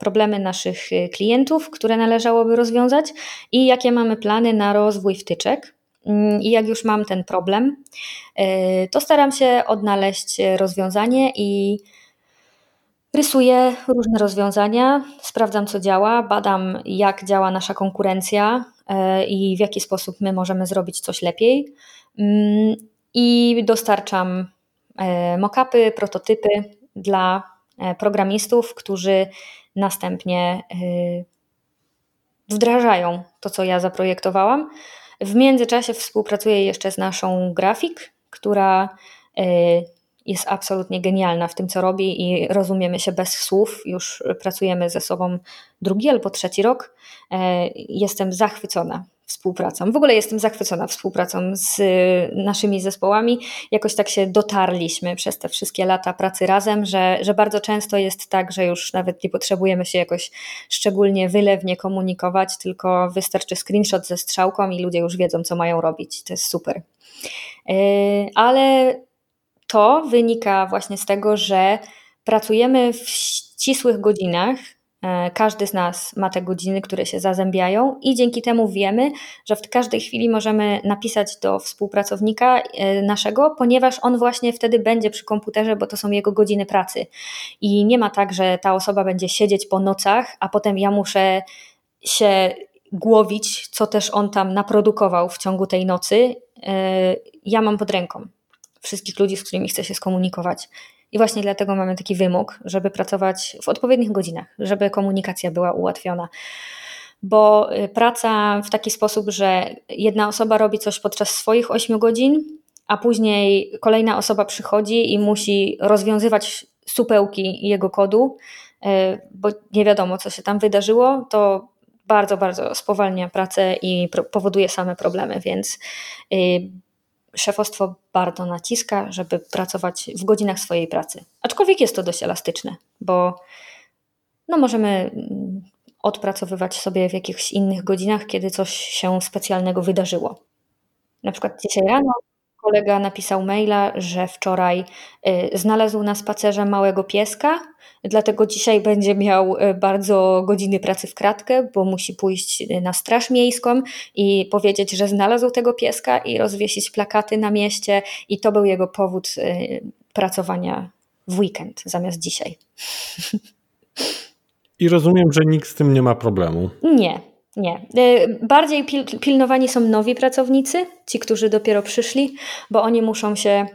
problemy naszych klientów, które należałoby rozwiązać i jakie mamy plany na rozwój wtyczek, I jak już mam ten problem, y, to staram się odnaleźć rozwiązanie i rysuję różne rozwiązania, sprawdzam co działa, badam jak działa nasza konkurencja y, i w jaki sposób my możemy zrobić coś lepiej. Mm, I dostarczam y, mockupy, prototypy dla programistów, którzy następnie wdrażają to, co ja zaprojektowałam w międzyczasie współpracuję jeszcze z naszą grafik, która e, jest absolutnie genialna w tym, co robi i rozumiemy się bez słów. Już pracujemy ze sobą drugi albo trzeci rok. E, jestem zachwycona współpracą. W ogóle jestem zachwycona współpracą z naszymi zespołami. Jakoś tak się dotarliśmy przez te wszystkie lata pracy razem, że, że bardzo często jest tak, że już nawet nie potrzebujemy się jakoś szczególnie wylewnie komunikować, tylko wystarczy screenshot ze strzałką i ludzie już wiedzą, co mają robić. To jest super. E, ale to wynika właśnie z tego, że pracujemy w ścisłych godzinach, każdy z nas ma te godziny, które się zazębiają, i dzięki temu wiemy, że w każdej chwili możemy napisać do współpracownika e, naszego, ponieważ on właśnie wtedy będzie przy komputerze, bo to są jego godziny pracy. I nie ma tak, że ta osoba będzie siedzieć po nocach, a potem ja muszę się głowić, co też on tam naprodukował w ciągu tej nocy. E, ja mam pod ręką wszystkich ludzi, z którymi chcę się skomunikować. I właśnie dlatego mamy taki wymóg, żeby pracować w odpowiednich godzinach, żeby komunikacja była ułatwiona. Bo y, praca w taki sposób, że jedna osoba robi coś podczas swoich 8 godzin, a później kolejna osoba przychodzi i musi rozwiązywać supełki jego kodu, y, bo nie wiadomo, co się tam wydarzyło, to bardzo, bardzo spowalnia pracę i powoduje same problemy, więc y, szefostwo bardzo naciska, żeby pracować w godzinach swojej pracy. Aczkolwiek jest to dość elastyczne, bo no możemy mm, odpracowywać sobie w jakichś innych godzinach, kiedy coś się specjalnego wydarzyło. Na przykład dzisiaj rano kolega napisał maila, że wczoraj y, znalazł na spacerze małego pieska, dlatego dzisiaj będzie miał y, bardzo godziny pracy w kratkę, bo musi pójść na straż miejską i powiedzieć, że znalazł tego pieska i rozwiesić plakaty na mieście i to był jego powód pracowania w weekend zamiast dzisiaj. I rozumiem, że nikt z tym nie ma problemu. Nie, nie. E, bardziej pil pilnowani są nowi pracownicy, ci, którzy dopiero przyszli, bo oni muszą się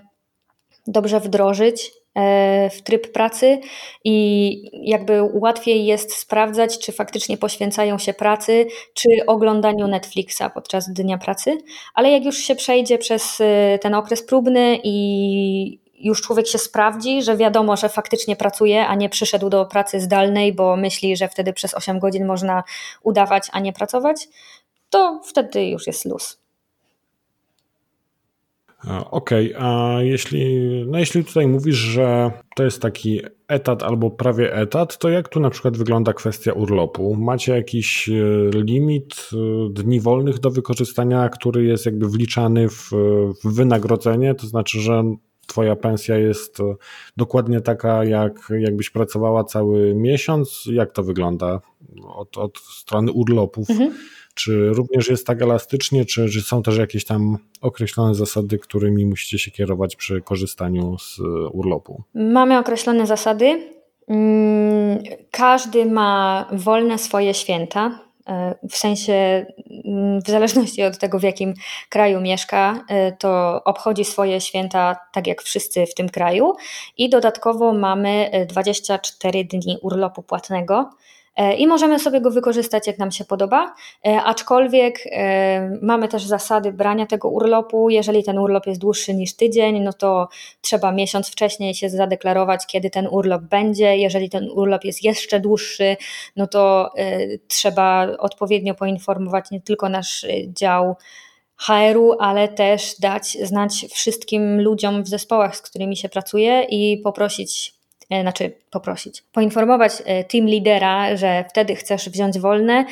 dobrze wdrożyć e, w tryb pracy i jakby łatwiej jest sprawdzać, czy faktycznie poświęcają się pracy, czy oglądaniu Netflixa podczas dnia pracy, ale jak już się przejdzie przez e, ten okres próbny i już człowiek się sprawdzi, że wiadomo, że faktycznie pracuje, a nie przyszedł do pracy zdalnej, bo myśli, że wtedy przez 8 godzin można udawać, a nie pracować, to wtedy już jest luz. Okej, okay, a jeśli, no jeśli tutaj mówisz, że to jest taki etat albo prawie etat, to jak tu na przykład wygląda kwestia urlopu? Macie jakiś e, limit e, dni wolnych do wykorzystania, który jest jakby wliczany w, w wynagrodzenie? To znaczy, że Twoja pensja jest e, dokładnie taka, jak jakbyś pracowała cały miesiąc? Jak to wygląda od, od strony urlopów? Mhm. Czy również jest tak elastycznie, czy, czy są też jakieś tam określone zasady, którymi musicie się kierować przy korzystaniu z urlopu? Mamy określone zasady. Mm, każdy ma wolne swoje święta. E, w sensie, mm, w zależności od tego, w jakim kraju mieszka, e, to obchodzi swoje święta tak jak wszyscy w tym kraju. I dodatkowo mamy 24 e, dni urlopu płatnego. E, i możemy sobie go wykorzystać jak nam się podoba, e, aczkolwiek e, mamy też zasady brania tego urlopu. Jeżeli ten urlop jest dłuższy niż tydzień, no to trzeba miesiąc wcześniej się zadeklarować, kiedy ten urlop będzie. Jeżeli ten urlop jest jeszcze dłuższy, no to trzeba odpowiednio poinformować nie tylko nasz dział HR-u, ale też dać znać wszystkim ludziom w zespołach, z którymi się pracuje i poprosić znaczy poprosić, poinformować e, team lidera, że wtedy chcesz wziąć wolne.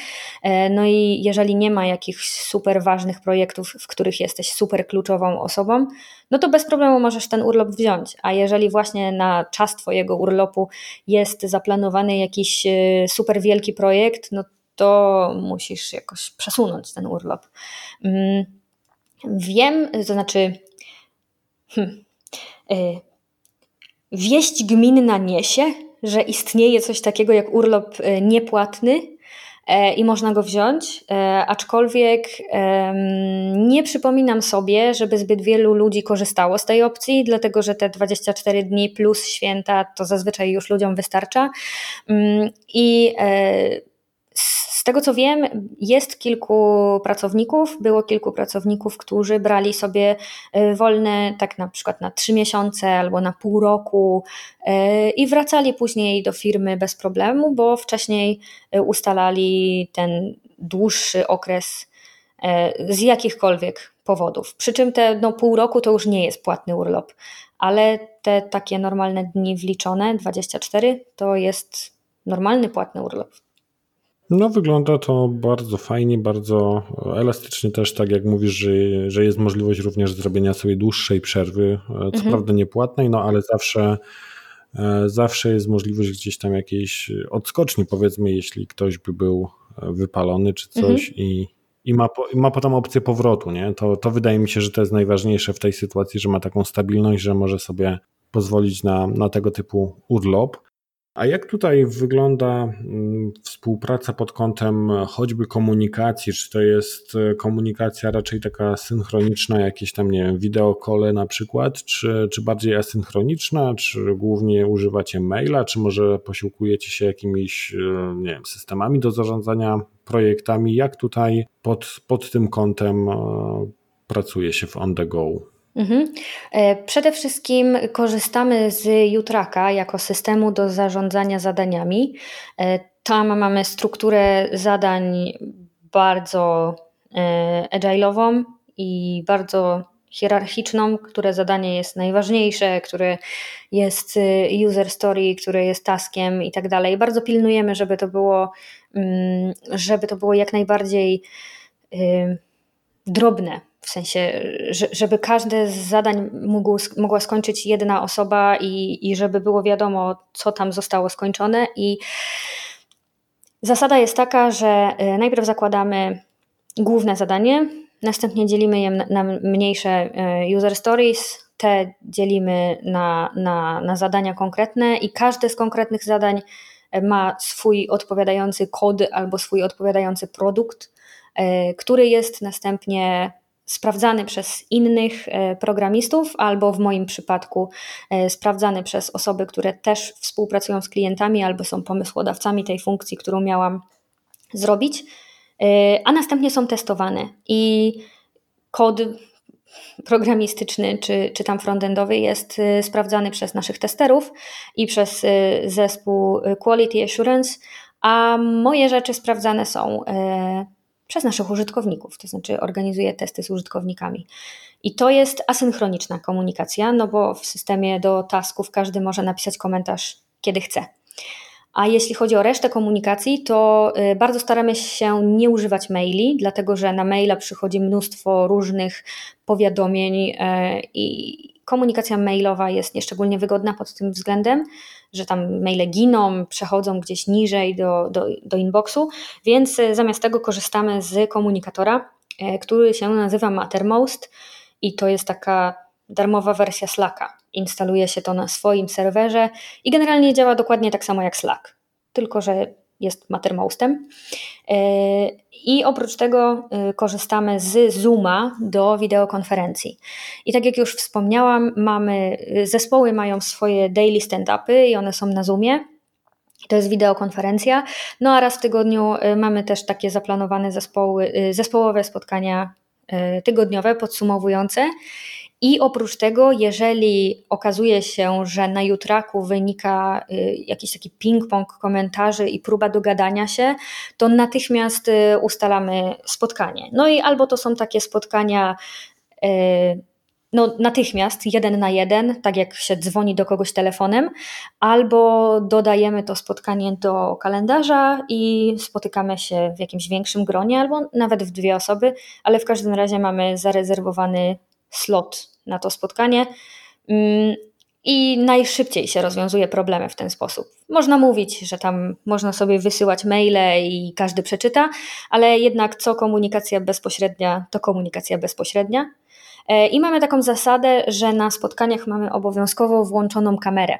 E, no i jeżeli nie ma jakichś super ważnych projektów, w których jesteś super kluczową osobą, no to bez problemu możesz ten urlop wziąć. A jeżeli właśnie na czas Twojego urlopu jest zaplanowany jakiś super wielki projekt, no to musisz jakoś przesunąć ten urlop. Mm, wiem, to znaczy. Hmm, Wieść gminna niesie, że istnieje coś takiego jak urlop e, niepłatny e, i można go wziąć, e, aczkolwiek nie przypominam sobie, żeby zbyt wielu ludzi korzystało z tej opcji, dlatego że te 24 dni plus święta to zazwyczaj już ludziom wystarcza. Mm, I z tego co wiem, jest kilku pracowników, było kilku pracowników, którzy brali sobie e, wolne tak na przykład na trzy miesiące albo na pół roku e, i wracali później do firmy bez problemu, bo wcześniej e, ustalali ten dłuższy okres z jakichkolwiek powodów. Przy czym te no, pół roku to już nie jest płatny urlop, ale te takie normalne dni wliczone, 24, to jest normalny płatny urlop. No, wygląda to bardzo fajnie, bardzo elastycznie też, tak jak mówisz, że, że jest możliwość również zrobienia sobie dłuższej przerwy, co mhm. prawda niepłatnej, no ale zawsze, e, zawsze jest możliwość gdzieś tam jakiejś odskoczni, powiedzmy, jeśli ktoś by był wypalony czy coś mhm. i, i ma, i ma potem opcję powrotu, nie? To, to wydaje mi się, że to jest najważniejsze w tej sytuacji, że ma taką stabilność, że może sobie pozwolić na, na tego typu urlop. A jak tutaj wygląda mm, współpraca pod kątem choćby komunikacji? Czy to jest e, komunikacja raczej taka synchroniczna, jakieś tam, nie wiem, wideokole na przykład, czy, czy bardziej asynchroniczna, czy głównie używacie maila, czy może posiłkujecie się jakimiś, e, nie wiem, systemami do zarządzania projektami? Jak tutaj pod, pod tym kątem e, pracuje się w on the go? Mhm. E, przede wszystkim korzystamy z Jutraka jako systemu do zarządzania zadaniami. E, tam mamy strukturę zadań bardzo e, agile'ową i bardzo hierarchiczną, które zadanie jest najważniejsze, które jest user story, które jest taskiem i tak dalej. Bardzo pilnujemy, żeby to było, mm, żeby to było jak najbardziej drobne, w sensie, żeby każde z zadań mógł, mogła skończyć jedna osoba i, i żeby było wiadomo, co tam zostało skończone. I zasada jest taka, że y, najpierw zakładamy główne zadanie, następnie dzielimy je na mniejsze y, user stories, te dzielimy na, na, na zadania konkretne i każde z konkretnych zadań y, ma swój odpowiadający kod albo swój odpowiadający produkt, który jest następnie sprawdzany przez innych e, programistów, albo w moim przypadku e, sprawdzany przez osoby, które też współpracują z klientami, albo są pomysłodawcami tej funkcji, którą miałam zrobić, e, a następnie są testowane. I kod programistyczny czy, czy tam frontendowy jest sprawdzany przez naszych testerów i przez zespół Quality Assurance, a moje rzeczy sprawdzane są przez naszych użytkowników, to znaczy organizuje testy z użytkownikami. I to jest asynchroniczna komunikacja, no bo w systemie do tasków każdy może napisać komentarz kiedy chce. A jeśli chodzi o resztę komunikacji, to y, bardzo staramy się nie używać maili, dlatego że na maila przychodzi mnóstwo różnych powiadomień y, i komunikacja mailowa jest nieszczególnie wygodna pod tym względem, że tam maile giną, przechodzą gdzieś niżej do, do, do inboxu, więc e, zamiast tego korzystamy z komunikatora, e, który się nazywa Mattermost i to jest taka darmowa wersja Slacka. Instaluje się to na swoim serwerze i generalnie działa dokładnie tak samo jak Slack, tylko że jest Mattermostem. E, I oprócz tego e, korzystamy z Zooma do wideokonferencji. I tak jak już wspomniałam, mamy, e, zespoły mają swoje daily stand-upy i one są na Zoomie. To jest wideokonferencja. No a raz w tygodniu mamy też takie zaplanowane zespoły, zespołowe spotkania tygodniowe, podsumowujące. I oprócz tego, jeżeli okazuje się, że na jutraku wynika y, jakiś taki ping-pong komentarzy i próba dogadania się, to natychmiast y, ustalamy spotkanie. No i albo to są takie spotkania y, no, natychmiast, jeden na jeden, tak jak się dzwoni do kogoś telefonem, albo dodajemy to spotkanie do kalendarza i spotykamy się w jakimś większym gronie, albo nawet w dwie osoby, ale w każdym razie mamy zarezerwowany slot na to spotkanie. Mm, I najszybciej się rozwiązuje problemy w ten sposób. Można mówić, że tam można sobie wysyłać maile i każdy przeczyta, ale jednak co komunikacja bezpośrednia, to komunikacja bezpośrednia. E, I mamy taką zasadę, że na spotkaniach mamy obowiązkowo włączoną kamerę.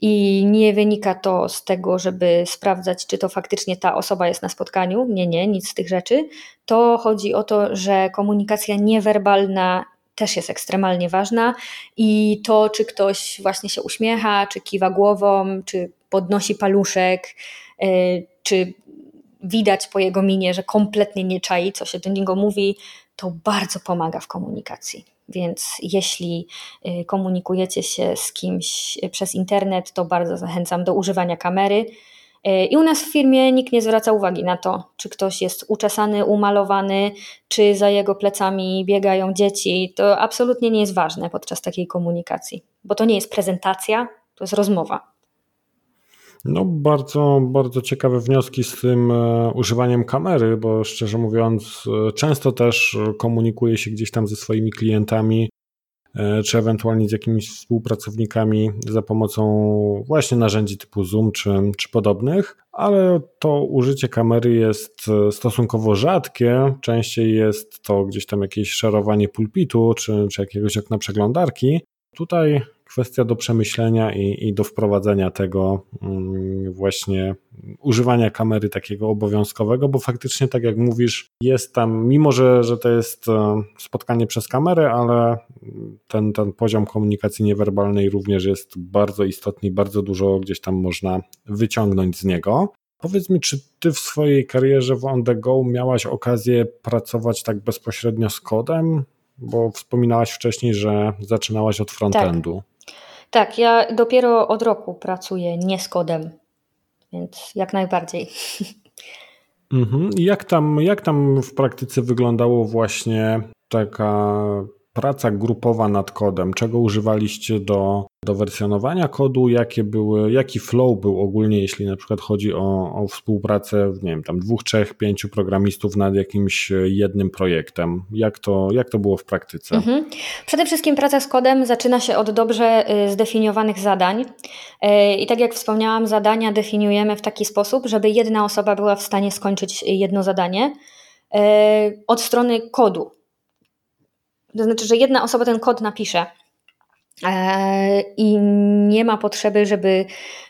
I nie wynika to z tego, żeby sprawdzać, czy to faktycznie ta osoba jest na spotkaniu. Nie, nie, nic z tych rzeczy. To chodzi o to, że komunikacja niewerbalna też jest ekstremalnie ważna i to, czy ktoś właśnie się uśmiecha, czy kiwa głową, czy podnosi paluszek, e, czy widać po jego minie, że kompletnie nie czai, co się do niego mówi, to bardzo pomaga w komunikacji. Więc jeśli e, komunikujecie się z kimś przez internet, to bardzo zachęcam do używania kamery I u nas w firmie nikt nie zwraca uwagi na to, czy ktoś jest uczesany, umalowany, czy za jego plecami biegają dzieci. To absolutnie nie jest ważne podczas takiej komunikacji, bo to nie jest prezentacja, to jest rozmowa. No, bardzo, bardzo ciekawe wnioski z tym e, używaniem kamery, bo szczerze mówiąc, e, często też komunikuję się gdzieś tam ze swoimi klientami E, czy ewentualnie z jakimiś współpracownikami za pomocą właśnie narzędzi typu Zoom czy, czy podobnych, ale to użycie kamery jest e, stosunkowo rzadkie. Częściej jest to gdzieś tam jakieś szerowanie pulpitu czy, czy jakiegoś okna przeglądarki. Tutaj kwestia do przemyślenia i, i do wprowadzenia tego mm, właśnie używania kamery takiego obowiązkowego, bo faktycznie, tak jak mówisz, jest tam, mimo że, że to jest e, spotkanie przez kamerę, ale ten, ten poziom komunikacji niewerbalnej również jest bardzo istotny i bardzo dużo gdzieś tam można wyciągnąć z niego. Powiedz mi, czy ty w swojej karierze w On The Go miałaś okazję pracować tak bezpośrednio z kodem? Bo wspominałaś wcześniej, że zaczynałaś od frontendu. Tak. Tak, ja dopiero od roku pracuję nie z kodem, więc jak najbardziej. Mhm. Jak, tam, jak tam w praktyce wyglądało właśnie taka praca grupowa nad kodem? Czego używaliście do do wersjonowania kodu, jakie były, jaki flow był ogólnie, jeśli na przykład chodzi o, o współpracę, nie wiem, tam dwóch, trzech, pięciu programistów nad jakimś jednym projektem. Jak to, jak to było w praktyce? Mhm. Przede wszystkim praca z kodem zaczyna się od dobrze y, zdefiniowanych zadań. Y, I tak jak wspomniałam, zadania definiujemy w taki sposób, żeby jedna osoba była w stanie skończyć jedno zadanie y, od strony kodu. To znaczy, że jedna osoba ten kod napisze E, i nie ma potrzeby, żeby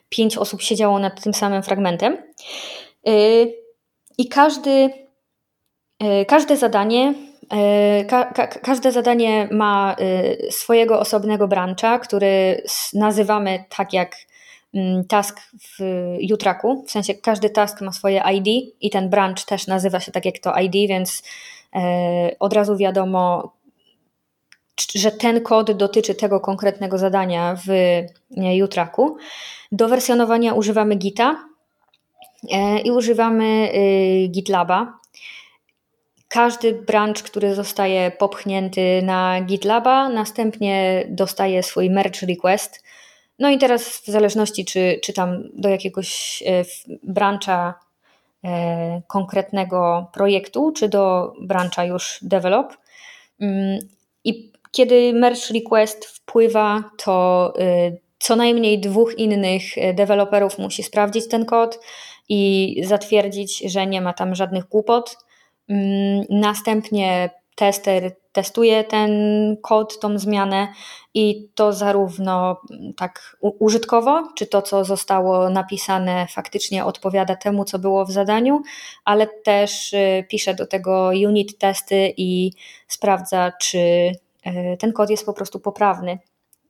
pięć osób siedziało nad tym samym fragmentem. E, I każdy, e, każde zadanie Ka ka każde zadanie ma swojego osobnego brancha, który nazywamy tak jak mm, task w Jutraku. W sensie każdy task ma swoje ID i ten branch też nazywa się tak jak to ID, więc od razu wiadomo, że ten kod dotyczy tego konkretnego zadania w Jutraku. Do wersjonowania używamy Gita e, i używamy y, GitLaba. Każdy branch, który zostaje popchnięty na GitLaba, następnie dostaje swój merge request. No i teraz w zależności, czy, czy tam do jakiegoś e, brancha e, konkretnego projektu, czy do brancha już develop. Mm, I kiedy merge request wpływa, to y, co najmniej dwóch innych y, deweloperów musi sprawdzić ten kod i zatwierdzić, że nie ma tam żadnych głupot. Mm, następnie tester testuje ten kod, tą zmianę i to zarówno mm, tak użytkowo, czy to, co zostało napisane, faktycznie odpowiada temu, co było w zadaniu, ale też y, pisze do tego unit testy i sprawdza, czy ten kod jest po prostu poprawny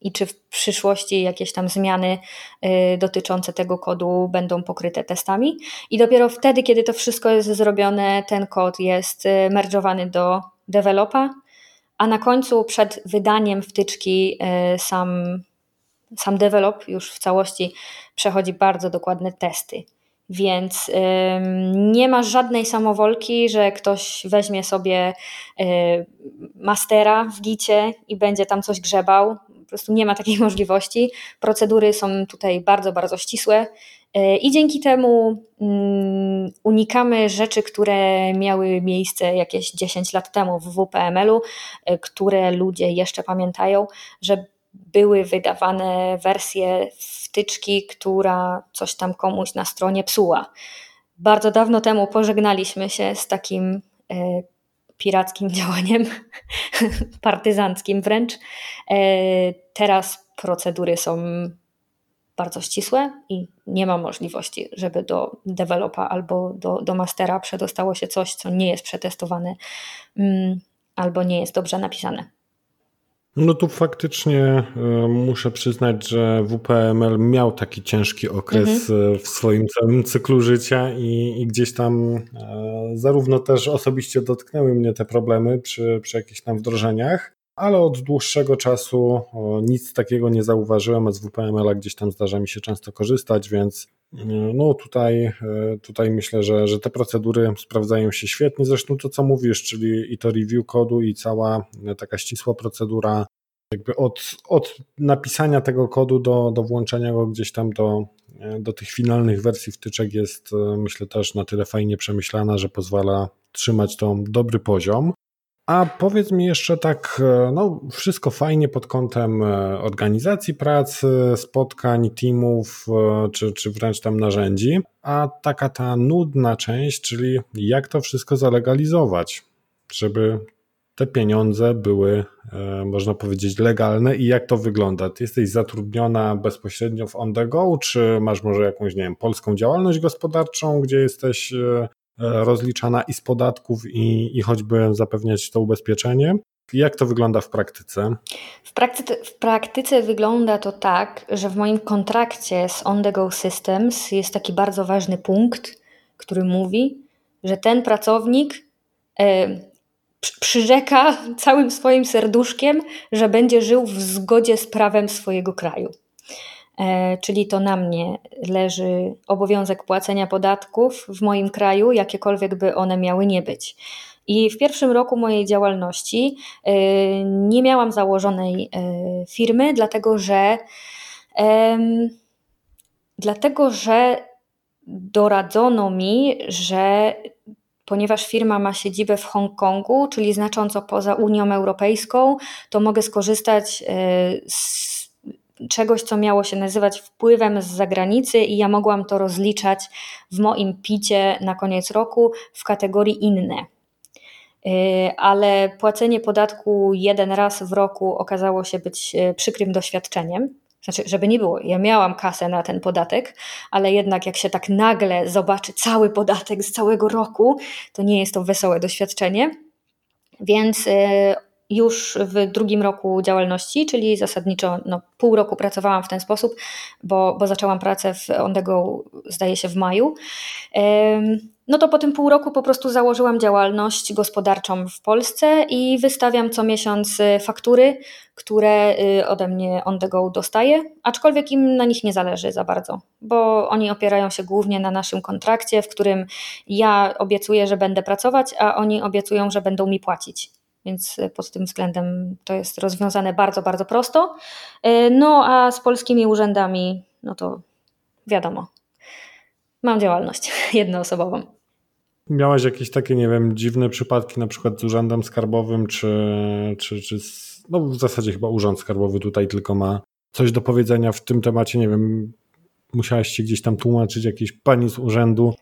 i czy w przyszłości jakieś tam zmiany e, dotyczące tego kodu będą pokryte testami. I dopiero wtedy, kiedy to wszystko jest zrobione, ten kod jest e, merge'owany do developa, a na końcu przed wydaniem wtyczki sam, sam develop już w całości przechodzi bardzo dokładne testy. Więc nie ma żadnej samowolki, że ktoś weźmie sobie y, mastera w gicie i będzie tam coś grzebał. Po prostu nie ma takiej możliwości. Procedury są tutaj bardzo, bardzo ścisłe y, i dzięki temu mm, unikamy rzeczy, które miały miejsce jakieś 10 lat temu w WPML-u, y, które ludzie jeszcze pamiętają, że były wydawane wersje wtyczki, która coś tam komuś na stronie psuła. Bardzo dawno temu pożegnaliśmy się z takim e, pirackim działaniem, partyzanckim wręcz. E, teraz procedury są bardzo ścisłe i nie ma możliwości, żeby do dewelopa albo do, do mastera przedostało się coś, co nie jest przetestowane mm, albo nie jest dobrze napisane. No tu faktycznie e, muszę przyznać, że WPML miał taki ciężki okres mhm. E, w swoim całym cyklu życia i, i, gdzieś tam e, zarówno też osobiście dotknęły mnie te problemy przy, przy jakichś tam wdrożeniach, ale od dłuższego czasu nic takiego nie zauważyłem, z WPML-a gdzieś tam zdarza mi się często korzystać, więc no tutaj, tutaj myślę, że, że te procedury sprawdzają się świetnie. Zresztą to, co mówisz, czyli i to review kodu, i cała taka ścisła procedura jakby od, od napisania tego kodu do, do włączenia go gdzieś tam do, do tych finalnych wersji wtyczek jest myślę też na tyle fajnie przemyślana, że pozwala trzymać tą dobry poziom. A powiedz mi jeszcze tak, no wszystko fajnie pod kątem organizacji pracy, spotkań, teamów, czy, czy wręcz tam narzędzi, a taka ta nudna część, czyli jak to wszystko zalegalizować, żeby te pieniądze były, e, można powiedzieć, legalne i jak to wygląda? Ty jesteś zatrudniona bezpośrednio w On The Go, czy masz może jakąś, nie wiem, polską działalność gospodarczą, gdzie jesteś e, rozliczana i z podatków, i, i choćby zapewniać to ubezpieczenie? Jak to wygląda w praktyce? W praktyce, w praktyce wygląda to tak, że w moim kontrakcie z On The Go Systems jest taki bardzo ważny punkt, który mówi, że ten pracownik e, przyrzeka całym swoim serduszkiem, że będzie żył w zgodzie z prawem swojego kraju. E, czyli to na mnie leży obowiązek płacenia podatków w moim kraju, jakiekolwiek by one miały nie być. I w pierwszym roku mojej działalności nie miałam założonej firmy, dlatego że dlatego że doradzono mi, że ponieważ firma ma siedzibę w Hongkongu, czyli znacząco poza Unią Europejską, to mogę skorzystać e, z czegoś, co miało się nazywać wpływem z zagranicy, i ja mogłam to rozliczać w moim picie na koniec roku w kategorii inne. E, ale płacenie podatku jeden raz w roku okazało się być e, przykrym doświadczeniem. Znaczy, żeby nie było, ja miałam kasę na ten podatek, ale jednak jak się tak nagle zobaczy cały podatek z całego roku, to nie jest to wesołe doświadczenie. Więc y, już w drugim roku działalności, czyli zasadniczo no, pół roku pracowałam w ten sposób, bo, bo zaczęłam pracę w Ondego, zdaje się, w maju. No to po tym pół roku po prostu założyłam działalność gospodarczą w Polsce i wystawiam co miesiąc y, faktury, które y, ode mnie on the go dostaje, aczkolwiek im na nich nie zależy za bardzo, bo oni opierają się głównie na naszym kontrakcie, w którym ja obiecuję, że będę pracować, a oni obiecują, że będą mi płacić. Więc y, pod tym względem to jest rozwiązane bardzo, bardzo prosto. No a z polskimi urzędami, no to wiadomo, mam działalność jednoosobową. Miałaś jakieś takie, nie wiem, dziwne przypadki, na przykład z urzędem skarbowym, czy, czy, czy z, no w zasadzie chyba urząd skarbowy tutaj tylko ma coś do powiedzenia w tym temacie, nie wiem, musiałaś się gdzieś tam tłumaczyć jakiejś pani z urzędu,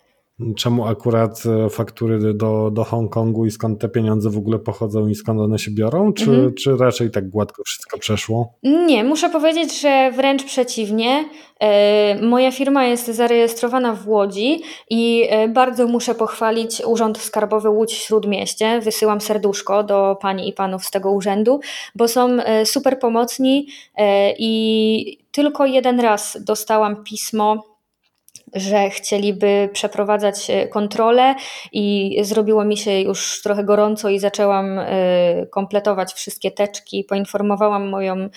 czemu akurat e, faktury do, do Hongkongu i skąd te pieniądze w ogóle pochodzą i skąd one się biorą, czy, mhm. czy raczej tak gładko wszystko przeszło? Nie, muszę powiedzieć, że wręcz przeciwnie. E, moja firma jest zarejestrowana w Łodzi i e, bardzo muszę pochwalić Urząd Skarbowy Łódź Śródmieście. Wysyłam serduszko do pani i panów z tego urzędu, bo są super pomocni i tylko jeden raz dostałam pismo że chcieliby przeprowadzać e, kontrolę i zrobiło mi się już trochę gorąco i zaczęłam e, kompletować wszystkie teczki. Poinformowałam moją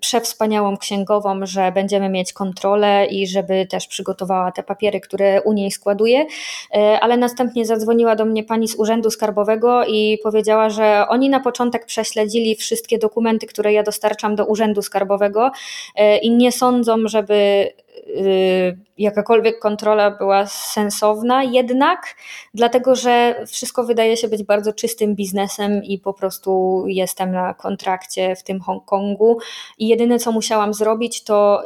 przewspaniałą księgową, że będziemy mieć kontrolę i żeby też przygotowała te papiery, które u niej składuje, e, ale następnie zadzwoniła do mnie pani z Urzędu Skarbowego i powiedziała, że oni na początek prześledzili wszystkie dokumenty, które ja dostarczam do Urzędu Skarbowego i nie sądzą, żeby jakakolwiek kontrola była sensowna, jednak dlatego, że wszystko wydaje się być bardzo czystym biznesem i po prostu jestem na kontrakcie w tym Hongkongu. I jedyne co musiałam zrobić to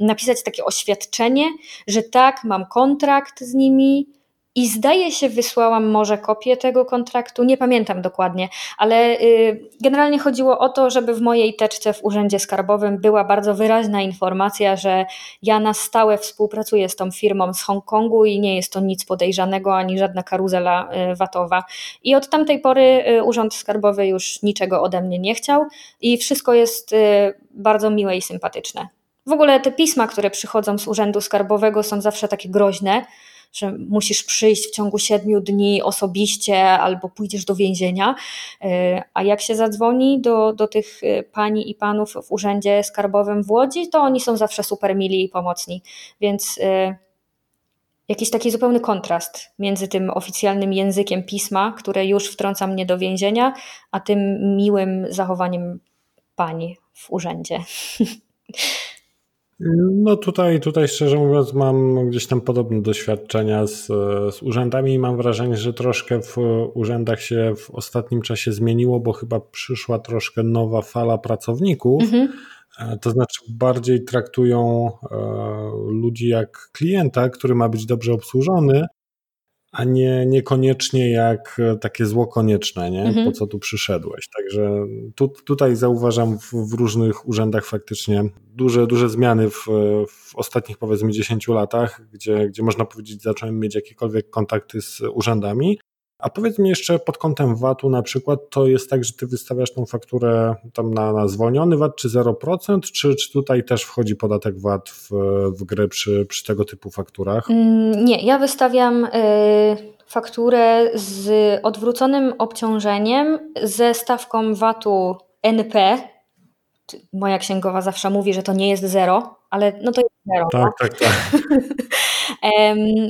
napisać takie oświadczenie, że tak, mam kontrakt z nimi, i zdaje się, wysłałam może kopię tego kontraktu, nie pamiętam dokładnie, ale y, generalnie chodziło o to, żeby w mojej teczce w Urzędzie Skarbowym była bardzo wyraźna informacja, że ja na stałe współpracuję z tą firmą z Hongkongu i nie jest to nic podejrzanego ani żadna karuzela y, VAT-owa. I od tamtej pory y, Urząd Skarbowy już niczego ode mnie nie chciał i wszystko jest bardzo miłe i sympatyczne. W ogóle te pisma, które przychodzą z Urzędu Skarbowego są zawsze takie groźne że musisz przyjść w ciągu siedmiu dni osobiście albo pójdziesz do więzienia. E, a jak się zadzwoni do, do tych e, pani i panów w urzędzie skarbowym w Łodzi, to oni są zawsze super mili i pomocni. Więc e, jakiś taki zupełny kontrast między tym oficjalnym językiem pisma, które już wtrąca mnie do więzienia, a tym miłym zachowaniem pani w urzędzie. No tutaj, tutaj szczerze mówiąc mam gdzieś tam podobne doświadczenia z, z urzędami i mam wrażenie, że troszkę w urzędach się w ostatnim czasie zmieniło, bo chyba przyszła troszkę nowa fala pracowników. Mhm. E, to znaczy bardziej traktują e, ludzi jak klienta, który ma być dobrze obsłużony, a nie, niekoniecznie jak e, takie zło konieczne, nie? Mhm. po co tu przyszedłeś. Także tu, tutaj zauważam w, w, różnych urzędach faktycznie duże, duże zmiany w, w ostatnich powiedzmy 10 latach, gdzie, gdzie można powiedzieć zacząłem mieć jakiekolwiek kontakty z urzędami, a powiedz mi jeszcze pod kątem VAT-u na przykład, to jest tak, że ty wystawiasz tą fakturę tam na, na zwolniony VAT czy 0%, czy, czy tutaj też wchodzi podatek VAT w, w grę przy, przy tego typu fakturach? Mm, nie, ja wystawiam y, fakturę z odwróconym obciążeniem ze stawką VAT-u NP. Moja księgowa zawsze mówi, że to nie jest zero, ale no to jest zero. Tak, tak, tak. tak.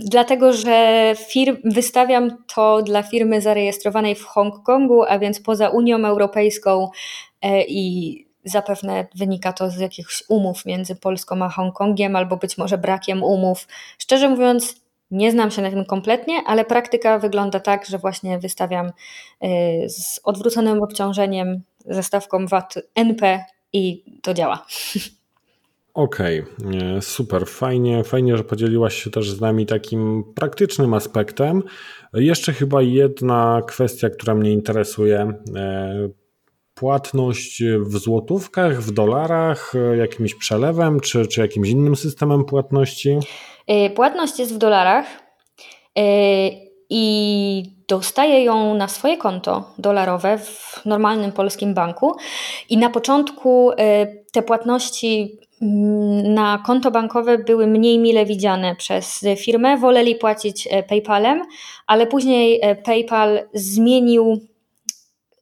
dlatego, że firm, wystawiam to dla firmy zarejestrowanej w Hongkongu, a więc poza Unią Europejską e, i zapewne wynika to z jakichś umów między Polską a Hongkongiem, albo być może brakiem umów. Szczerze mówiąc, nie znam się na tym kompletnie, ale praktyka wygląda tak, że właśnie wystawiam y, z odwróconym obciążeniem, ze stawką VAT NP i to działa. Okej, okay, super, fajnie, fajnie, że podzieliłaś się też z nami takim praktycznym aspektem. Jeszcze chyba jedna kwestia, która mnie interesuje. E, płatność w złotówkach, w dolarach, jakimś przelewem, czy, czy jakimś innym systemem płatności? Płatność jest w dolarach i dostaję ją na swoje konto dolarowe w normalnym polskim banku. I na początku te płatności na konto bankowe były mniej mile widziane przez firmę. Woleli płacić PayPalem, ale później PayPal zmienił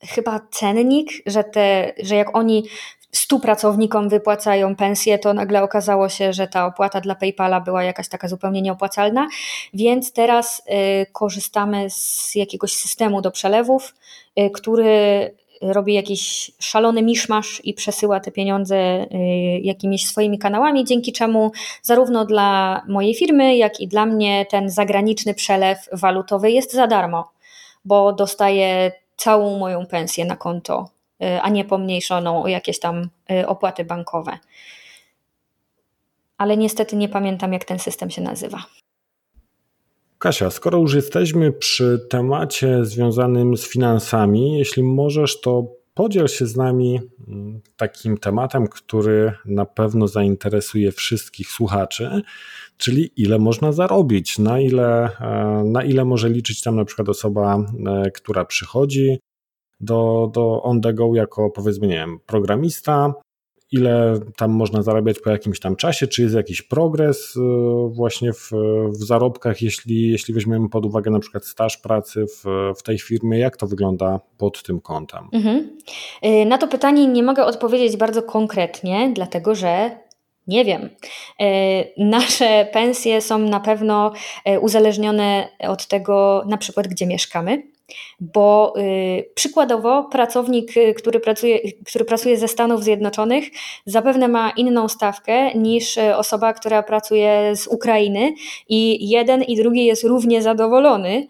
chyba cennik, że, te, że jak oni stu pracownikom wypłacają pensję, to nagle okazało się, że ta opłata dla PayPala była jakaś taka zupełnie nieopłacalna, więc teraz y, korzystamy z jakiegoś systemu do przelewów, y, który robi jakiś szalony miszmasz i przesyła te pieniądze y, jakimiś swoimi kanałami, dzięki czemu zarówno dla mojej firmy, jak i dla mnie ten zagraniczny przelew walutowy jest za darmo, bo dostaję całą moją pensję na konto Y, a nie pomniejszoną o jakieś tam y, opłaty bankowe. Ale niestety nie pamiętam, jak ten system się nazywa. Kasia, skoro już jesteśmy przy temacie związanym z finansami, jeśli możesz, to podziel się z nami mm, takim tematem, który na pewno zainteresuje wszystkich słuchaczy, czyli ile można zarobić, na ile, e, na ile może liczyć tam na przykład osoba, e, która przychodzi do, do on the go jako powiedzmy, nie wiem, programista, ile tam można zarabiać po jakimś tam czasie, czy jest jakiś progres y, właśnie w, w zarobkach, jeśli, jeśli weźmiemy pod uwagę na przykład staż pracy w, w tej firmie, jak to wygląda pod tym kątem? Mhm. Y, na to pytanie nie mogę odpowiedzieć bardzo konkretnie, dlatego że nie wiem. Y, nasze pensje są na pewno uzależnione od tego, na przykład, gdzie mieszkamy bo y, przykładowo pracownik, y, który pracuje, który pracuje ze Stanów Zjednoczonych, zapewne ma inną stawkę niż y, osoba, która pracuje z Ukrainy, i jeden i drugi jest równie zadowolony,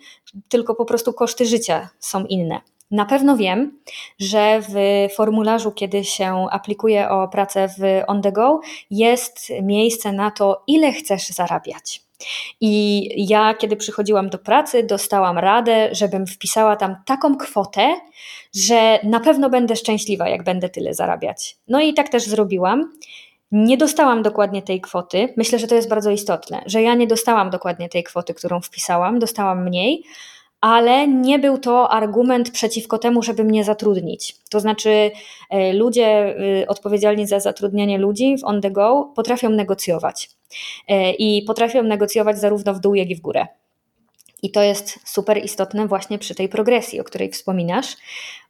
tylko po prostu koszty życia są inne. Na pewno wiem, że w formularzu, kiedy się aplikuje o pracę w On The Go, jest miejsce na to, ile chcesz zarabiać. I ja, kiedy przychodziłam do pracy, dostałam radę, żebym wpisała tam taką kwotę, że na pewno będę szczęśliwa, jak będę tyle zarabiać. No i tak też zrobiłam. Nie dostałam dokładnie tej kwoty. Myślę, że to jest bardzo istotne, że ja nie dostałam dokładnie tej kwoty, którą wpisałam, dostałam mniej, ale nie był to argument przeciwko temu, żeby mnie zatrudnić. To znaczy, e, ludzie e, odpowiedzialni za zatrudnianie ludzi w on the go potrafią negocjować. E, I potrafią negocjować zarówno w dół, jak i w górę. I to jest super istotne właśnie przy tej progresji, o której wspominasz,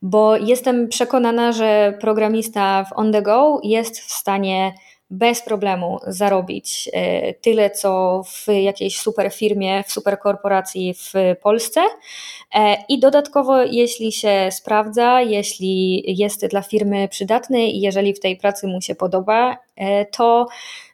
bo jestem przekonana, że programista w on the go jest w stanie bez problemu zarobić e, tyle, co w jakiejś super firmie, w super korporacji w Polsce. E, I dodatkowo, jeśli się sprawdza, jeśli jest dla firmy przydatny i jeżeli w tej pracy mu się podoba, to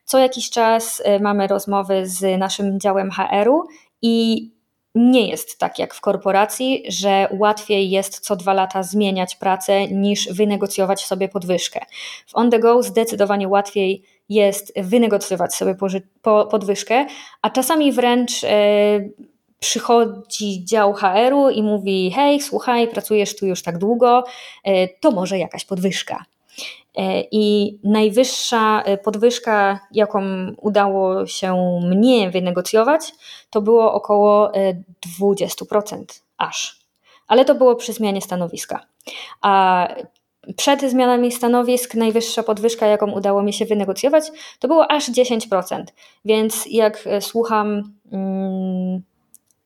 co jakiś czas mamy rozmowy z naszym działem HR-u i nie jest tak jak w korporacji, że łatwiej jest co dwa lata zmieniać pracę niż wynegocjować sobie podwyżkę. W on the go zdecydowanie łatwiej jest wynegocjować sobie podwyżkę, a czasami wręcz e, przychodzi dział HR-u i mówi: Hej, słuchaj, pracujesz tu już tak długo, e, to może jakaś podwyżka. E, I najwyższa e, podwyżka, jaką udało się mnie wynegocjować, to było około 20% e, aż. Ale to było przy zmianie stanowiska. A przed zmianami stanowisk najwyższa podwyżka, jaką udało mi się wynegocjować, to było aż 10%. Więc jak słucham. Hmm,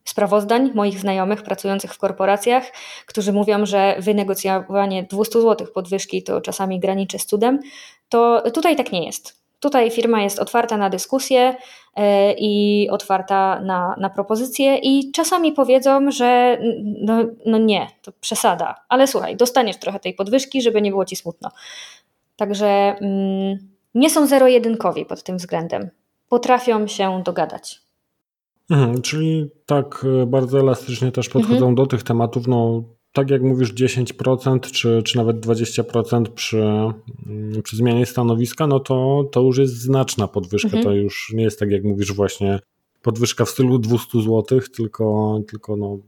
sprawozdań moich znajomych pracujących w korporacjach, którzy mówią, że wynegocjowanie 200 zł podwyżki to czasami graniczy z cudem, to tutaj tak nie jest. Tutaj firma jest otwarta na dyskusję e, i otwarta na, na propozycje, i czasami powiedzą, że no, no nie, to przesada, ale słuchaj, dostaniesz trochę tej podwyżki, żeby nie było ci smutno. Także mm, nie są zero-jedynkowi pod tym względem. Potrafią się dogadać. Mhm, czyli tak e, bardzo elastycznie też podchodzą mhm. do tych tematów. No, tak jak mówisz, 10% czy, czy nawet 20% przy, mm, przy zmianie stanowiska, no to, to już jest znaczna podwyżka. Mhm. To już nie jest tak, jak mówisz, właśnie podwyżka w stylu 200 zł, tylko, tylko no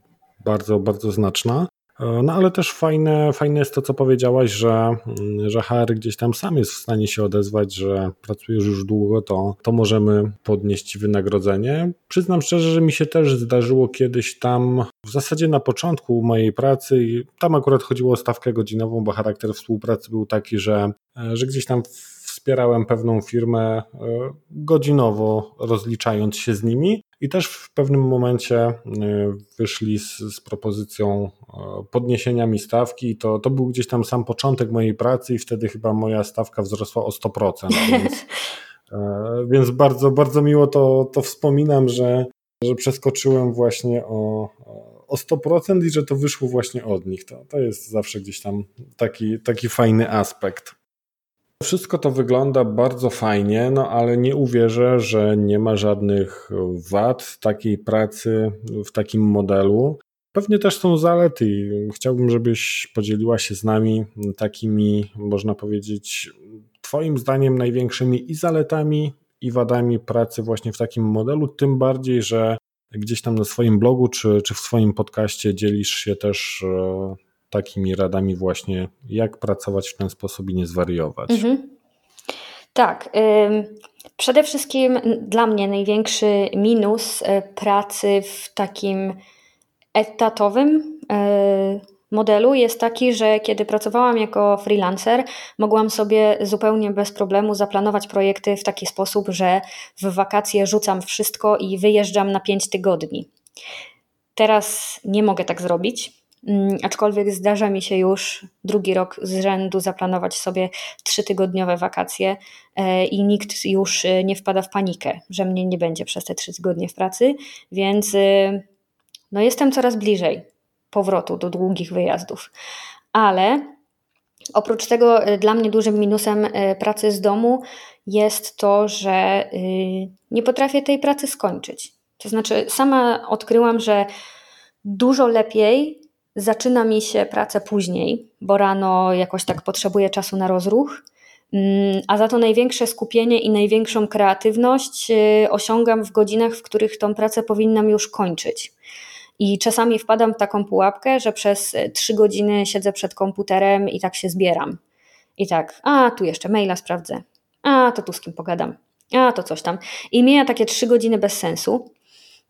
bardzo, bardzo znaczna. E, no ale też fajne, fajne jest to, co powiedziałaś, że, mm, że HR gdzieś tam sam jest w stanie się odezwać, że pracujesz już długo, to, to możemy podnieść wynagrodzenie. Przyznam szczerze, że mi się też zdarzyło kiedyś tam, w zasadzie na początku mojej pracy, tam akurat chodziło o stawkę godzinową, bo charakter współpracy był taki, że, e, że gdzieś tam wspierałem pewną firmę e, godzinowo, rozliczając się z nimi. I też w pewnym momencie e, wyszli z, z propozycją e, podniesienia mi stawki. To, to był gdzieś tam sam początek mojej pracy, i wtedy chyba moja stawka wzrosła o 100%. Więc, więc bardzo, bardzo miło to, to wspominam, że, że przeskoczyłem właśnie o, o 100% i że to wyszło właśnie od nich. To, to jest zawsze gdzieś tam taki, taki fajny aspekt. Wszystko to wygląda bardzo fajnie, no ale nie uwierzę, że nie ma żadnych wad takiej pracy w takim modelu. Pewnie też są zalety i chciałbym, żebyś podzieliła się z nami takimi, można powiedzieć, Twoim zdaniem największymi i zaletami, i wadami pracy właśnie w takim modelu. Tym bardziej, że gdzieś tam na swoim blogu czy, czy w swoim podcaście dzielisz się też e, takimi radami właśnie, jak pracować w ten sposób i nie zwariować. Mhm. Tak. Przede wszystkim dla mnie największy minus e, pracy w takim etatowym e, modelu jest taki, że kiedy pracowałam jako freelancer, mogłam sobie zupełnie bez problemu zaplanować projekty w taki sposób, że w wakacje rzucam wszystko i wyjeżdżam na 5 tygodni. Teraz nie mogę tak zrobić. Mm, aczkolwiek zdarza mi się już drugi rok z rzędu zaplanować sobie trzytygodniowe wakacje e, i nikt już e, nie wpada w panikę, że mnie nie będzie przez te trzy tygodnie w pracy, więc e, no jestem coraz bliżej powrotu do długich wyjazdów. Ale oprócz tego dla mnie dużym minusem pracy z domu jest to, że nie potrafię tej pracy skończyć. To znaczy, sama odkryłam, że dużo lepiej zaczyna mi się pracę później, bo rano jakoś tak potrzebuję czasu na rozruch, mm, a za to największe skupienie i największą kreatywność y, osiągam w godzinach, w których tą pracę powinnam już kończyć. I czasami wpadam w taką pułapkę, że przez y, trzy godziny siedzę przed komputerem i tak się zbieram. I tak, a tu jeszcze maila sprawdzę, a to tu z kim pogadam, a to coś tam. I mija takie trzy godziny bez sensu.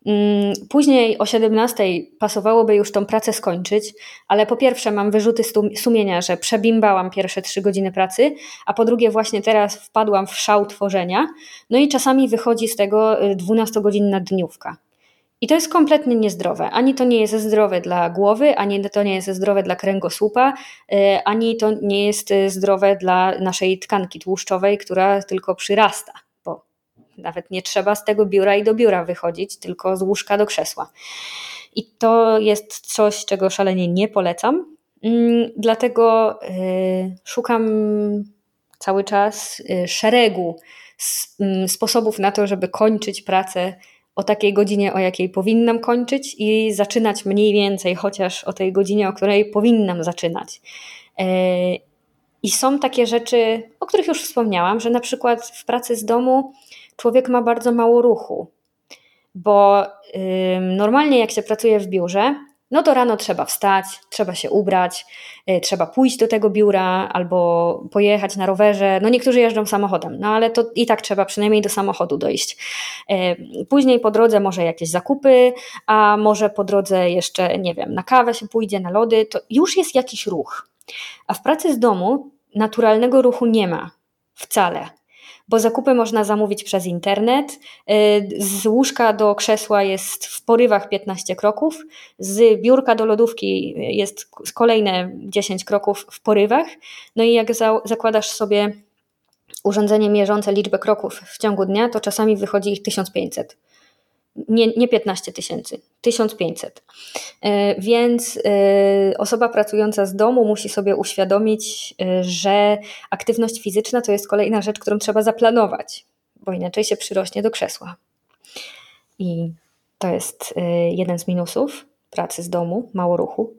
Mm, później o 17 pasowałoby już tą pracę skończyć, ale po pierwsze mam wyrzuty sumienia, że przebimbałam pierwsze trzy godziny pracy, a po drugie właśnie teraz wpadłam w szał tworzenia, no i czasami wychodzi z tego 12-godzinna y, dniówka. I to jest kompletnie niezdrowe. Ani to nie jest zdrowe dla głowy, ani to nie jest zdrowe dla kręgosłupa, y, ani to nie jest zdrowe dla naszej tkanki tłuszczowej, która tylko przyrasta. Nawet nie trzeba z tego biura i do biura wychodzić, tylko z łóżka do krzesła. I to jest coś, czego szalenie nie polecam. Mm, dlatego y, szukam cały czas y, szeregu mm, sposobów na to, żeby kończyć pracę o takiej godzinie, o jakiej powinnam kończyć i zaczynać mniej więcej chociaż o tej godzinie, o której powinnam zaczynać. Y, I są takie rzeczy, o których już wspomniałam, że na przykład w pracy z domu człowiek ma bardzo mało ruchu, bo normalnie jak się pracuje w biurze, no to rano trzeba wstać, trzeba się ubrać, y, trzeba pójść do tego biura albo pojechać na rowerze. No niektórzy jeżdżą samochodem, no ale to i tak trzeba przynajmniej do samochodu dojść. Y, później po drodze może jakieś zakupy, a może po drodze jeszcze, nie wiem, na kawę się pójdzie, na lody, to już jest jakiś ruch. A w pracy z domu naturalnego ruchu nie ma wcale bo zakupy można zamówić przez internet. Y, z łóżka do krzesła jest w porywach 15 kroków, z biurka do lodówki jest kolejne 10 kroków w porywach. No i jak za zakładasz sobie urządzenie mierzące liczbę kroków w ciągu dnia, to czasami wychodzi ich 1500 nie, nie 15 tysięcy, 1500. E, więc e, osoba pracująca z domu musi sobie uświadomić, e, że aktywność fizyczna to jest kolejna rzecz, którą trzeba zaplanować, bo inaczej się przyrośnie do krzesła. I to jest jeden z minusów pracy z domu, mało ruchu.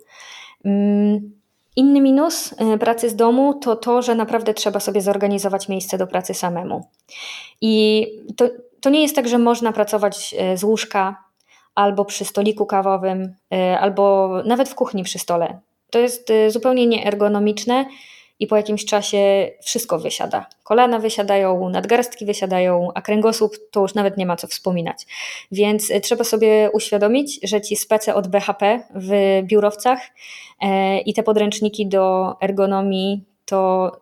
Mm, inny minus pracy z domu to to, że naprawdę trzeba sobie zorganizować miejsce do pracy samemu. I to, to nie jest tak, że można pracować e, z łóżka albo przy stoliku kawowym, e, albo nawet w kuchni przy stole. To jest e, zupełnie nieergonomiczne i po jakimś czasie wszystko wysiada. Kolana wysiadają, nadgarstki wysiadają, a kręgosłup to już nawet nie ma co wspominać. Więc trzeba sobie uświadomić, że ci spece od BHP w biurowcach i te podręczniki do ergonomii to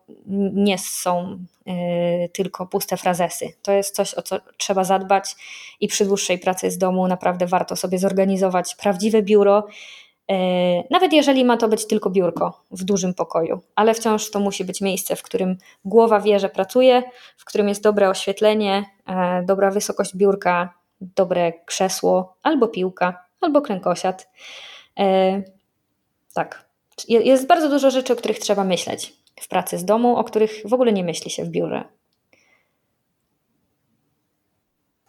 nie są y, tylko puste frazesy. To jest coś, o co trzeba zadbać i przy dłuższej pracy z domu naprawdę warto sobie zorganizować prawdziwe biuro, y, nawet jeżeli ma to być tylko biurko w dużym pokoju, ale wciąż to musi być miejsce, w którym głowa wie, że pracuje, w którym jest dobre oświetlenie, y, dobra wysokość biurka, dobre krzesło, albo piłka, albo krękosiad. Tak. Jest bardzo dużo rzeczy, o których trzeba myśleć w pracy z domu, o których w ogóle nie myśli się w biurze.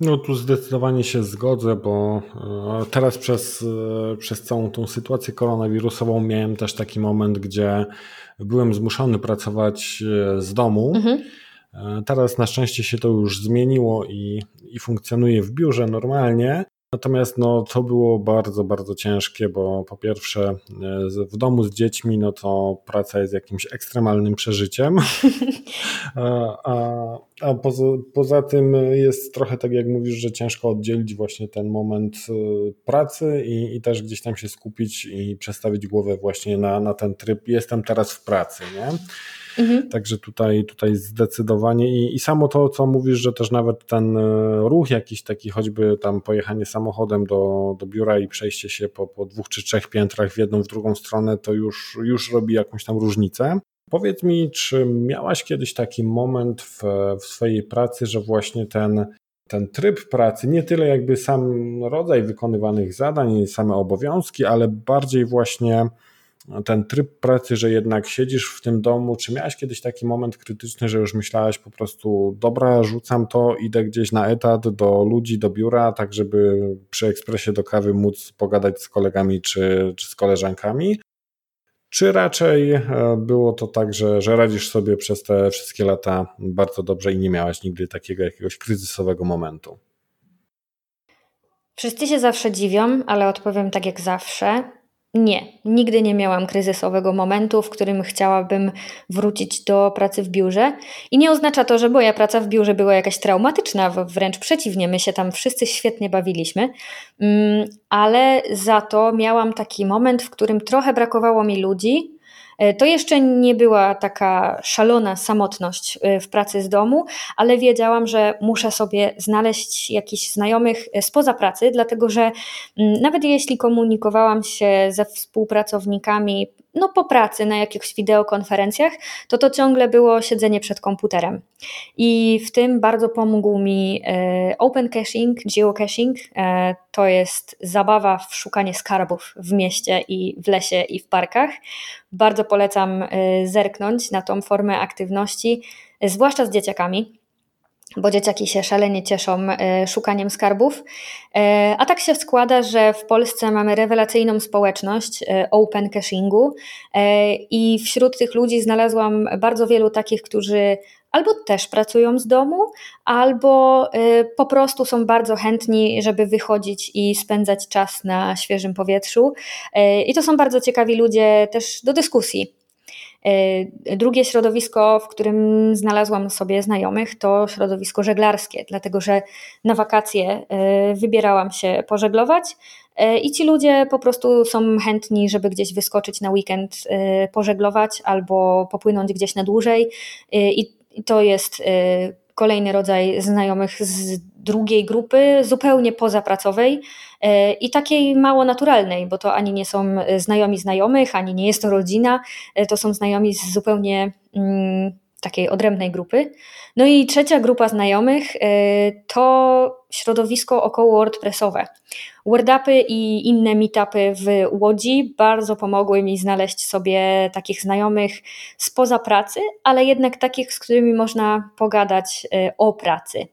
No tu zdecydowanie się zgodzę, bo e, teraz przez, e, przez całą tą sytuację koronawirusową miałem też taki moment, gdzie byłem zmuszony pracować e, z domu. Mhm. Teraz na szczęście się to już zmieniło i, i funkcjonuje w biurze normalnie. Natomiast no, to było bardzo, bardzo ciężkie, bo po pierwsze e, w domu z dziećmi, no to praca jest jakimś ekstremalnym przeżyciem, a, a, poza, poza tym jest trochę tak jak mówisz, że ciężko oddzielić właśnie ten moment e, pracy i, i też gdzieś tam się skupić i przestawić głowę właśnie na, na ten tryb jestem teraz w pracy, nie? Mhm. Także tutaj, tutaj zdecydowanie i, i samo to, co mówisz, że też nawet ten e, ruch jakiś taki, choćby tam pojechanie samochodem do, do biura i przejście się po, po dwóch czy trzech piętrach w jedną, w drugą stronę, to już, już robi jakąś tam różnicę. Powiedz mi, czy miałaś kiedyś taki moment w, w swojej pracy, że właśnie ten, ten tryb pracy, nie tyle jakby sam rodzaj wykonywanych zadań, same obowiązki, ale bardziej właśnie ten tryb pracy, że jednak siedzisz w tym domu, czy miałeś kiedyś taki moment krytyczny, że już myślałaś po prostu, dobra, rzucam to, idę gdzieś na etat do ludzi, do biura, tak żeby przy ekspresie do kawy móc pogadać z kolegami czy, czy z koleżankami? Czy raczej e, było to tak, że, że radzisz sobie przez te wszystkie lata bardzo dobrze i nie miałaś nigdy takiego jakiegoś kryzysowego momentu? Wszyscy się zawsze dziwią, ale odpowiem tak jak zawsze. Nie, nigdy nie miałam kryzysowego momentu, w którym chciałabym wrócić do pracy w biurze. I nie oznacza to, że moja praca w biurze była jakaś traumatyczna, wręcz przeciwnie, my się tam wszyscy świetnie bawiliśmy, mm, ale za to miałam taki moment, w którym trochę brakowało mi ludzi, to jeszcze nie była taka szalona samotność e, w pracy z domu, ale wiedziałam, że muszę sobie znaleźć jakichś znajomych e, spoza pracy, dlatego że mm, nawet jeśli komunikowałam się ze współpracownikami no, po pracy na jakichś wideokonferencjach, to to ciągle było siedzenie przed komputerem. I w tym bardzo pomógł mi open caching, geocaching. To jest zabawa w szukanie skarbów w mieście i w lesie i w parkach. Bardzo polecam y, zerknąć na tą formę aktywności, zwłaszcza z dzieciakami, bo dzieciaki się szalenie cieszą y, szukaniem skarbów. Y, a tak się składa, że w Polsce mamy rewelacyjną społeczność open cachingu i wśród tych ludzi znalazłam bardzo wielu takich, którzy albo też pracują z domu, albo y, po prostu są bardzo chętni, żeby wychodzić i spędzać czas na świeżym powietrzu. Y, I to są bardzo ciekawi ludzie też do dyskusji. Y, drugie środowisko, w którym znalazłam sobie znajomych, to środowisko żeglarskie, dlatego że na wakacje wybierałam się pożeglować i ci ludzie po prostu są chętni, żeby gdzieś wyskoczyć na weekend, pożeglować albo popłynąć gdzieś na dłużej. I to jest y, kolejny rodzaj znajomych z drugiej grupy, zupełnie pozapracowej y, i takiej mało naturalnej, bo to ani nie są znajomi znajomych, ani nie jest to rodzina, y, to są znajomi z zupełnie mm, takiej odrębnej grupy. No i trzecia grupa znajomych to środowisko około WordPressowe. WordUpy i inne meetupy w Łodzi bardzo pomogły mi znaleźć sobie takich znajomych spoza pracy, ale jednak takich, z którymi można pogadać o pracy.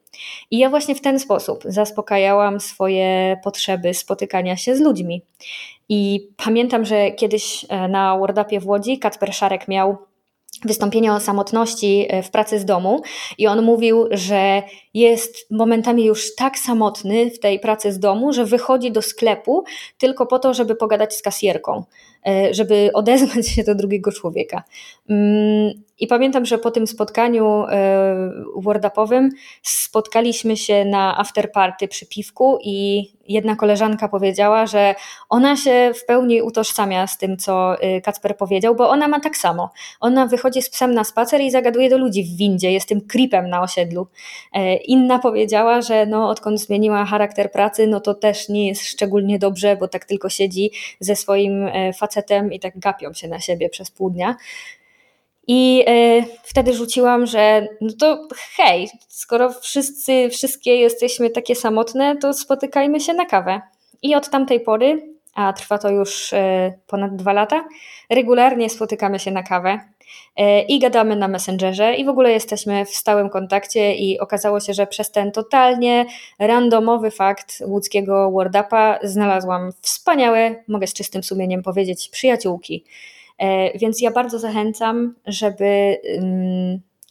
I ja właśnie w ten sposób zaspokajałam swoje potrzeby spotykania się z ludźmi. I pamiętam, że kiedyś e, na WordUpie w Łodzi Kacper Szarek miał wystąpienie o samotności e, w pracy z domu i on mówił, że jest momentami już tak samotny w tej pracy z domu, że wychodzi do sklepu tylko po to, żeby pogadać z kasjerką, e, żeby odezwać się do drugiego człowieka. Mm, I pamiętam, że po tym spotkaniu e, wordapowym spotkaliśmy się na afterparty przy piwku i jedna koleżanka powiedziała, że ona się w pełni utożsamia z tym, co e, Kacper powiedział, bo ona ma tak samo. Ona wychodzi z psem na spacer i zagaduje do ludzi w windzie, jest tym creepem na osiedlu. Inna powiedziała, że no, odkąd zmieniła charakter pracy, no to też nie jest szczególnie dobrze, bo tak tylko siedzi ze swoim e, facetem i tak gapią się na siebie przez pół dnia. I e, wtedy rzuciłam, że no to hej, skoro wszyscy, wszystkie jesteśmy takie samotne, to spotykajmy się na kawę. I od tamtej pory, a trwa to już e, ponad dwa lata, regularnie spotykamy się na kawę. E, i gadamy na Messengerze i w ogóle jesteśmy w stałym kontakcie i okazało się, że przez ten totalnie randomowy fakt łódzkiego WordUpa znalazłam wspaniałe, mogę z czystym sumieniem powiedzieć, przyjaciółki. E, więc ja bardzo zachęcam, żeby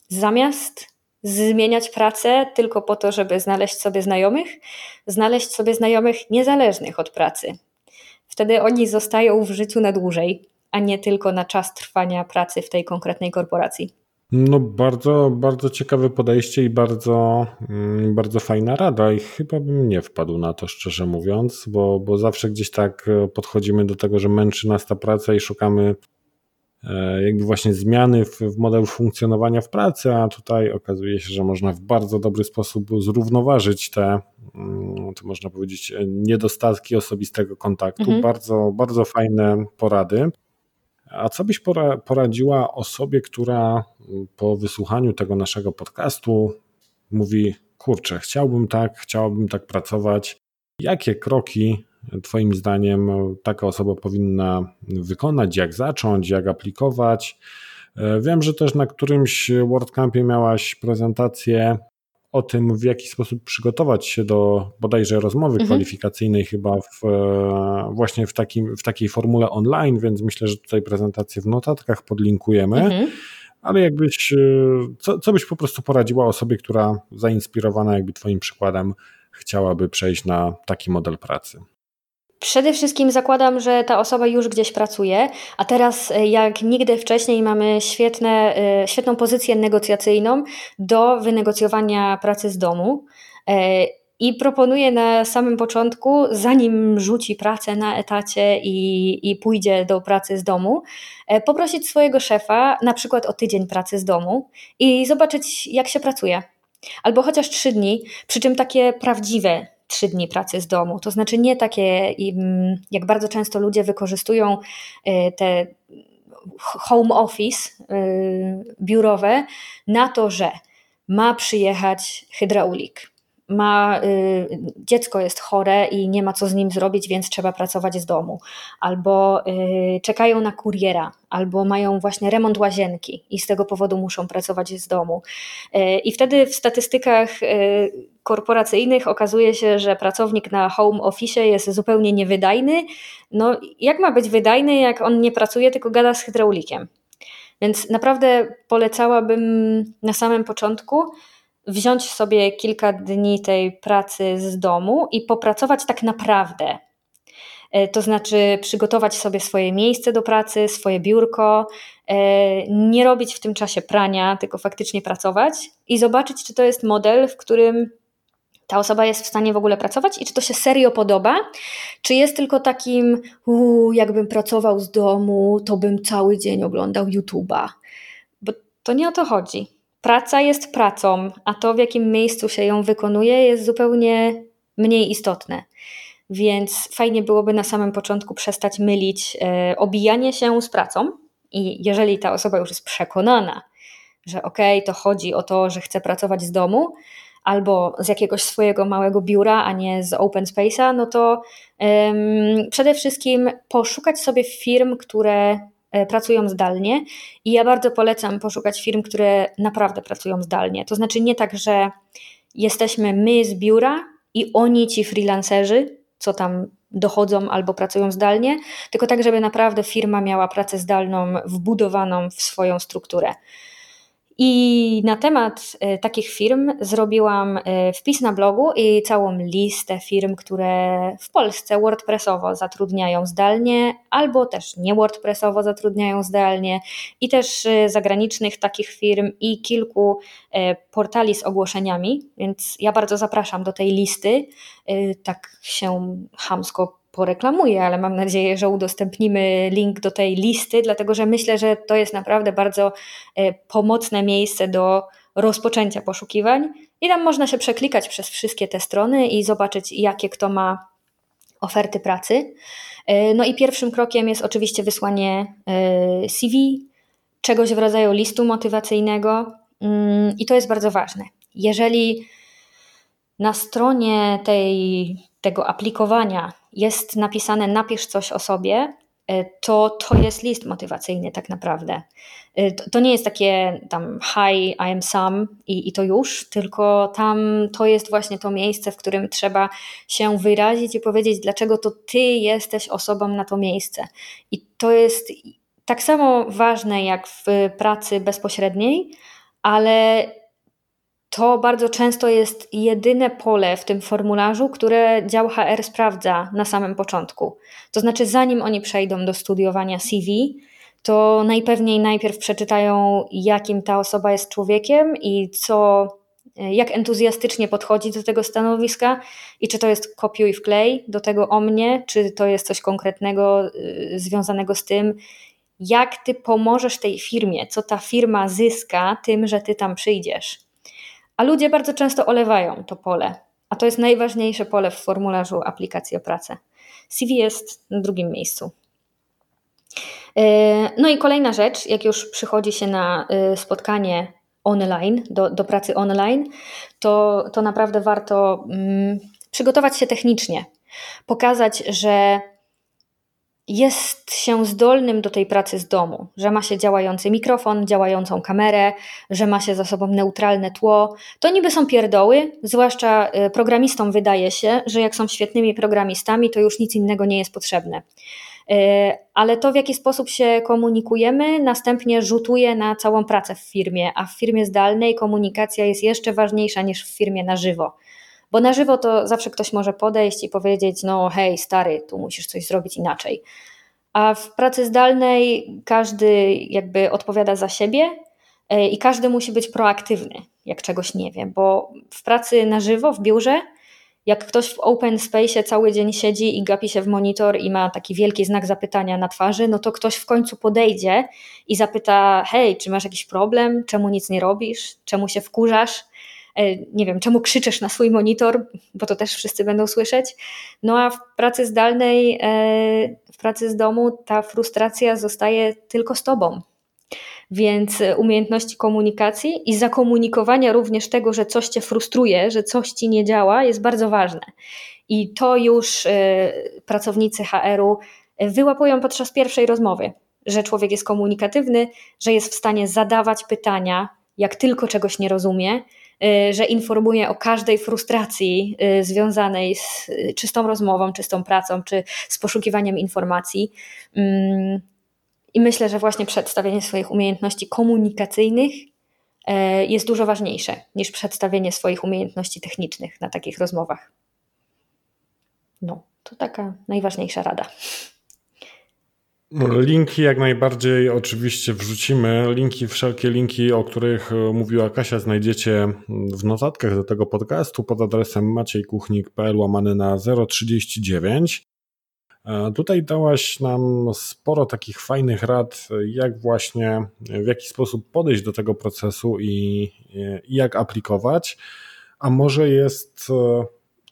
zamiast zmieniać pracę tylko po to, żeby znaleźć sobie znajomych, znaleźć sobie znajomych niezależnych od pracy. Wtedy oni zostają w życiu na dłużej a nie tylko na czas trwania pracy w tej konkretnej korporacji. No bardzo, bardzo ciekawe podejście i bardzo, mm, bardzo fajna rada i chyba bym nie wpadł na to szczerze mówiąc, bo, bo zawsze gdzieś tak e, podchodzimy do tego, że męczy nas ta praca i szukamy jakby właśnie zmiany w, w modelu funkcjonowania w pracy, a tutaj okazuje się, że można w bardzo dobry sposób zrównoważyć te, mm, to można powiedzieć, niedostatki osobistego kontaktu. Mhm. Bardzo, bardzo fajne porady. A co byś poradziła osobie, która po wysłuchaniu tego naszego podcastu mówi: Kurczę, chciałbym tak, chciałabym tak pracować. Jakie kroki Twoim zdaniem taka osoba powinna wykonać? Jak zacząć, jak aplikować? Wiem, że też na którymś WordCampie miałaś prezentację o tym, w jaki sposób przygotować się do bodajże rozmowy mhm. kwalifikacyjnej, chyba w, e, właśnie w, takim, w takiej formule online, więc myślę, że tutaj prezentację w notatkach podlinkujemy. Mhm. Ale jakbyś, e, co, co byś po prostu poradziła osobie, która zainspirowana jakby Twoim przykładem chciałaby przejść na taki model pracy? Przede wszystkim zakładam, że ta osoba już gdzieś pracuje, a teraz e, jak nigdy wcześniej mamy świetne, e, świetną pozycję negocjacyjną do wynegocjowania pracy z domu. E, I proponuję na samym początku, zanim rzuci pracę na etacie i, i pójdzie do pracy z domu, poprosić swojego szefa na przykład o tydzień pracy z domu i zobaczyć, jak się pracuje. Albo chociaż trzy dni, przy czym takie prawdziwe trzy dni pracy z domu. To znaczy nie takie, jak bardzo często ludzie wykorzystują e, te home office e, biurowe na to, że ma przyjechać hydraulik ma, y, dziecko jest chore i nie ma co z nim zrobić, więc trzeba pracować z domu, albo y, czekają na kuriera, albo mają właśnie remont łazienki i z tego powodu muszą pracować z domu. Y, I wtedy w statystykach y, korporacyjnych okazuje się, że pracownik na home office jest zupełnie niewydajny. No, jak ma być wydajny, jak on nie pracuje, tylko gada z hydraulikiem? Więc naprawdę polecałabym na samym początku, wziąć sobie kilka dni tej pracy z domu i popracować tak naprawdę. E, to znaczy przygotować sobie swoje miejsce do pracy, swoje biurko, e, nie robić w tym czasie prania, tylko faktycznie pracować i zobaczyć, czy to jest model, w którym ta osoba jest w stanie w ogóle pracować i czy to się serio podoba, czy jest tylko takim, uu, jakbym pracował z domu, to bym cały dzień oglądał YouTube'a. Bo to nie o to chodzi praca jest pracą, a to w jakim miejscu się ją wykonuje jest zupełnie mniej istotne. Więc fajnie byłoby na samym początku przestać mylić e, obijanie się z pracą. I jeżeli ta osoba już jest przekonana, że okej, okay, to chodzi o to, że chcę pracować z domu, albo z jakiegoś swojego małego biura, a nie z open space'a, no to um, przede wszystkim poszukać sobie firm, które pracują zdalnie i ja bardzo polecam poszukać firm, które naprawdę pracują zdalnie. To znaczy nie tak, że jesteśmy my z biura i oni ci freelancerzy, co tam dochodzą albo pracują zdalnie, tylko tak, żeby naprawdę firma miała pracę zdalną wbudowaną w swoją strukturę. I na temat e, takich firm zrobiłam e, wpis na blogu i całą listę firm, które w Polsce WordPressowo zatrudniają zdalnie, albo też nie WordPressowo zatrudniają zdalnie, i też e, zagranicznych takich firm i kilku portali z ogłoszeniami. Więc ja bardzo zapraszam do tej listy. Tak się hamsko poreklamuję, ale mam nadzieję, że udostępnimy link do tej listy, dlatego że myślę, że to jest naprawdę bardzo e, pomocne miejsce do rozpoczęcia poszukiwań i tam można się przeklikać przez wszystkie te strony i zobaczyć, jakie kto ma oferty pracy. E, no i pierwszym krokiem jest oczywiście wysłanie e, CV, czegoś w rodzaju listu motywacyjnego mm, i to jest bardzo ważne. Jeżeli na stronie tej, tego aplikowania jest napisane napisz coś o sobie, e, to to jest list motywacyjny tak naprawdę. E, to nie jest takie tam hi, I am Sam i, i to już, tylko tam to jest właśnie to miejsce, w którym trzeba się wyrazić i powiedzieć, dlaczego to ty jesteś osobą na to miejsce. I to jest tak samo ważne jak w pracy bezpośredniej, ale to bardzo często jest jedyne pole w tym formularzu, które dział HR sprawdza na samym początku. To znaczy, zanim oni przejdą do studiowania CV, to najpewniej najpierw przeczytają, jakim ta osoba jest człowiekiem i co, jak entuzjastycznie podchodzi do tego stanowiska i czy to jest kopiuj wklej do tego o mnie, czy to jest coś konkretnego y, związanego z tym, jak ty pomożesz tej firmie, co ta firma zyska tym, że ty tam przyjdziesz. A ludzie bardzo często olewają to pole, a to jest najważniejsze pole w formularzu aplikacji o pracę. CV jest na drugim miejscu. E, no i kolejna rzecz, jak już przychodzi się na e, spotkanie online, do, do pracy online, to, to naprawdę warto mm, przygotować się technicznie, pokazać, że jest się zdolnym do tej pracy z domu, że ma się działający mikrofon, działającą kamerę, że ma się za sobą neutralne tło. To niby są pierdoły, zwłaszcza y, programistom wydaje się, że jak są świetnymi programistami, to już nic innego nie jest potrzebne. Y, ale to, w jaki sposób się komunikujemy, następnie rzutuje na całą pracę w firmie, a w firmie zdalnej komunikacja jest jeszcze ważniejsza niż w firmie na żywo. Bo na żywo to zawsze ktoś może podejść i powiedzieć: No, hej, stary, tu musisz coś zrobić inaczej. A w pracy zdalnej każdy jakby odpowiada za siebie e, i każdy musi być proaktywny, jak czegoś nie wie, bo w pracy na żywo, w biurze, jak ktoś w open space cały dzień siedzi i gapi się w monitor i ma taki wielki znak zapytania na twarzy, no to ktoś w końcu podejdzie i zapyta: Hej, czy masz jakiś problem? Czemu nic nie robisz? Czemu się wkurzasz? E, nie wiem, czemu krzyczysz na swój monitor, bo to też wszyscy będą słyszeć. No a w pracy zdalnej, e, w pracy z domu ta frustracja zostaje tylko z tobą. Więc umiejętności komunikacji i zakomunikowania również tego, że coś cię frustruje, że coś ci nie działa, jest bardzo ważne. I to już e, pracownicy HR-u wyłapują podczas pierwszej rozmowy, że człowiek jest komunikatywny, że jest w stanie zadawać pytania, jak tylko czegoś nie rozumie, że informuje o każdej frustracji y, związanej z y, czystą rozmową, czystą pracą, czy z poszukiwaniem informacji. Mm, I myślę, że właśnie przedstawienie swoich umiejętności komunikacyjnych jest dużo ważniejsze niż przedstawienie swoich umiejętności technicznych na takich rozmowach. No, to taka najważniejsza rada. Linki jak najbardziej oczywiście wrzucimy. Linki, wszelkie linki, o których e, mówiła Kasia, znajdziecie w notatkach do tego podcastu pod adresem maciejkuchnik.pl łamany na 039. E, tutaj dałaś nam sporo takich fajnych rad, jak właśnie, w jaki sposób podejść do tego procesu i, i jak aplikować. A może jest e,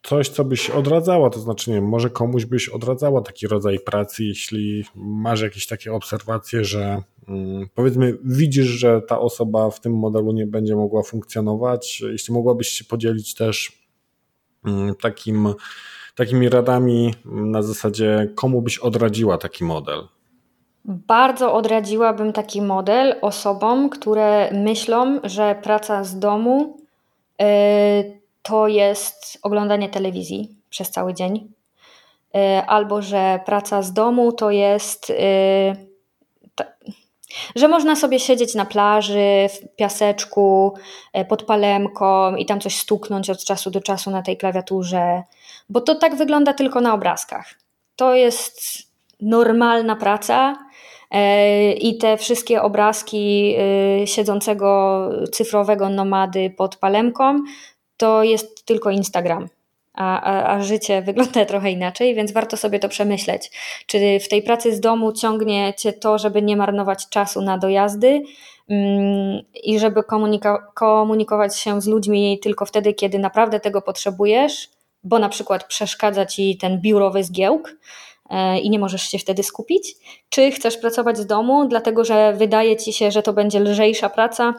coś, co byś odradzała, to znaczy, nie wiem, może komuś byś odradzała taki rodzaj pracy, jeśli masz jakieś takie obserwacje, że mm, powiedzmy widzisz, że ta osoba w tym modelu nie będzie mogła funkcjonować? Jeśli mogłabyś się podzielić też mm, takim, takimi radami na zasadzie, komu byś odradziła taki model? Bardzo odradziłabym taki model osobom, które myślą, że praca z domu y, to jest oglądanie telewizji przez cały dzień, y, albo że praca z domu to jest. Y, że można sobie siedzieć na plaży, w piaseczku, pod palemką i tam coś stuknąć od czasu do czasu na tej klawiaturze, bo to tak wygląda tylko na obrazkach. To jest normalna praca, I te wszystkie obrazki siedzącego cyfrowego nomady pod palemką to jest tylko Instagram. A, a, a, życie wygląda trochę inaczej, więc warto sobie to przemyśleć. Czy w tej pracy z domu ciągnie cię to, żeby nie marnować czasu na dojazdy mm, i żeby komunika komunikować się z ludźmi tylko wtedy, kiedy naprawdę tego potrzebujesz, bo na przykład przeszkadza ci ten biurowy zgiełk, E, i nie możesz się wtedy skupić? Czy chcesz pracować z domu, dlatego że wydaje ci się, że to będzie lżejsza praca,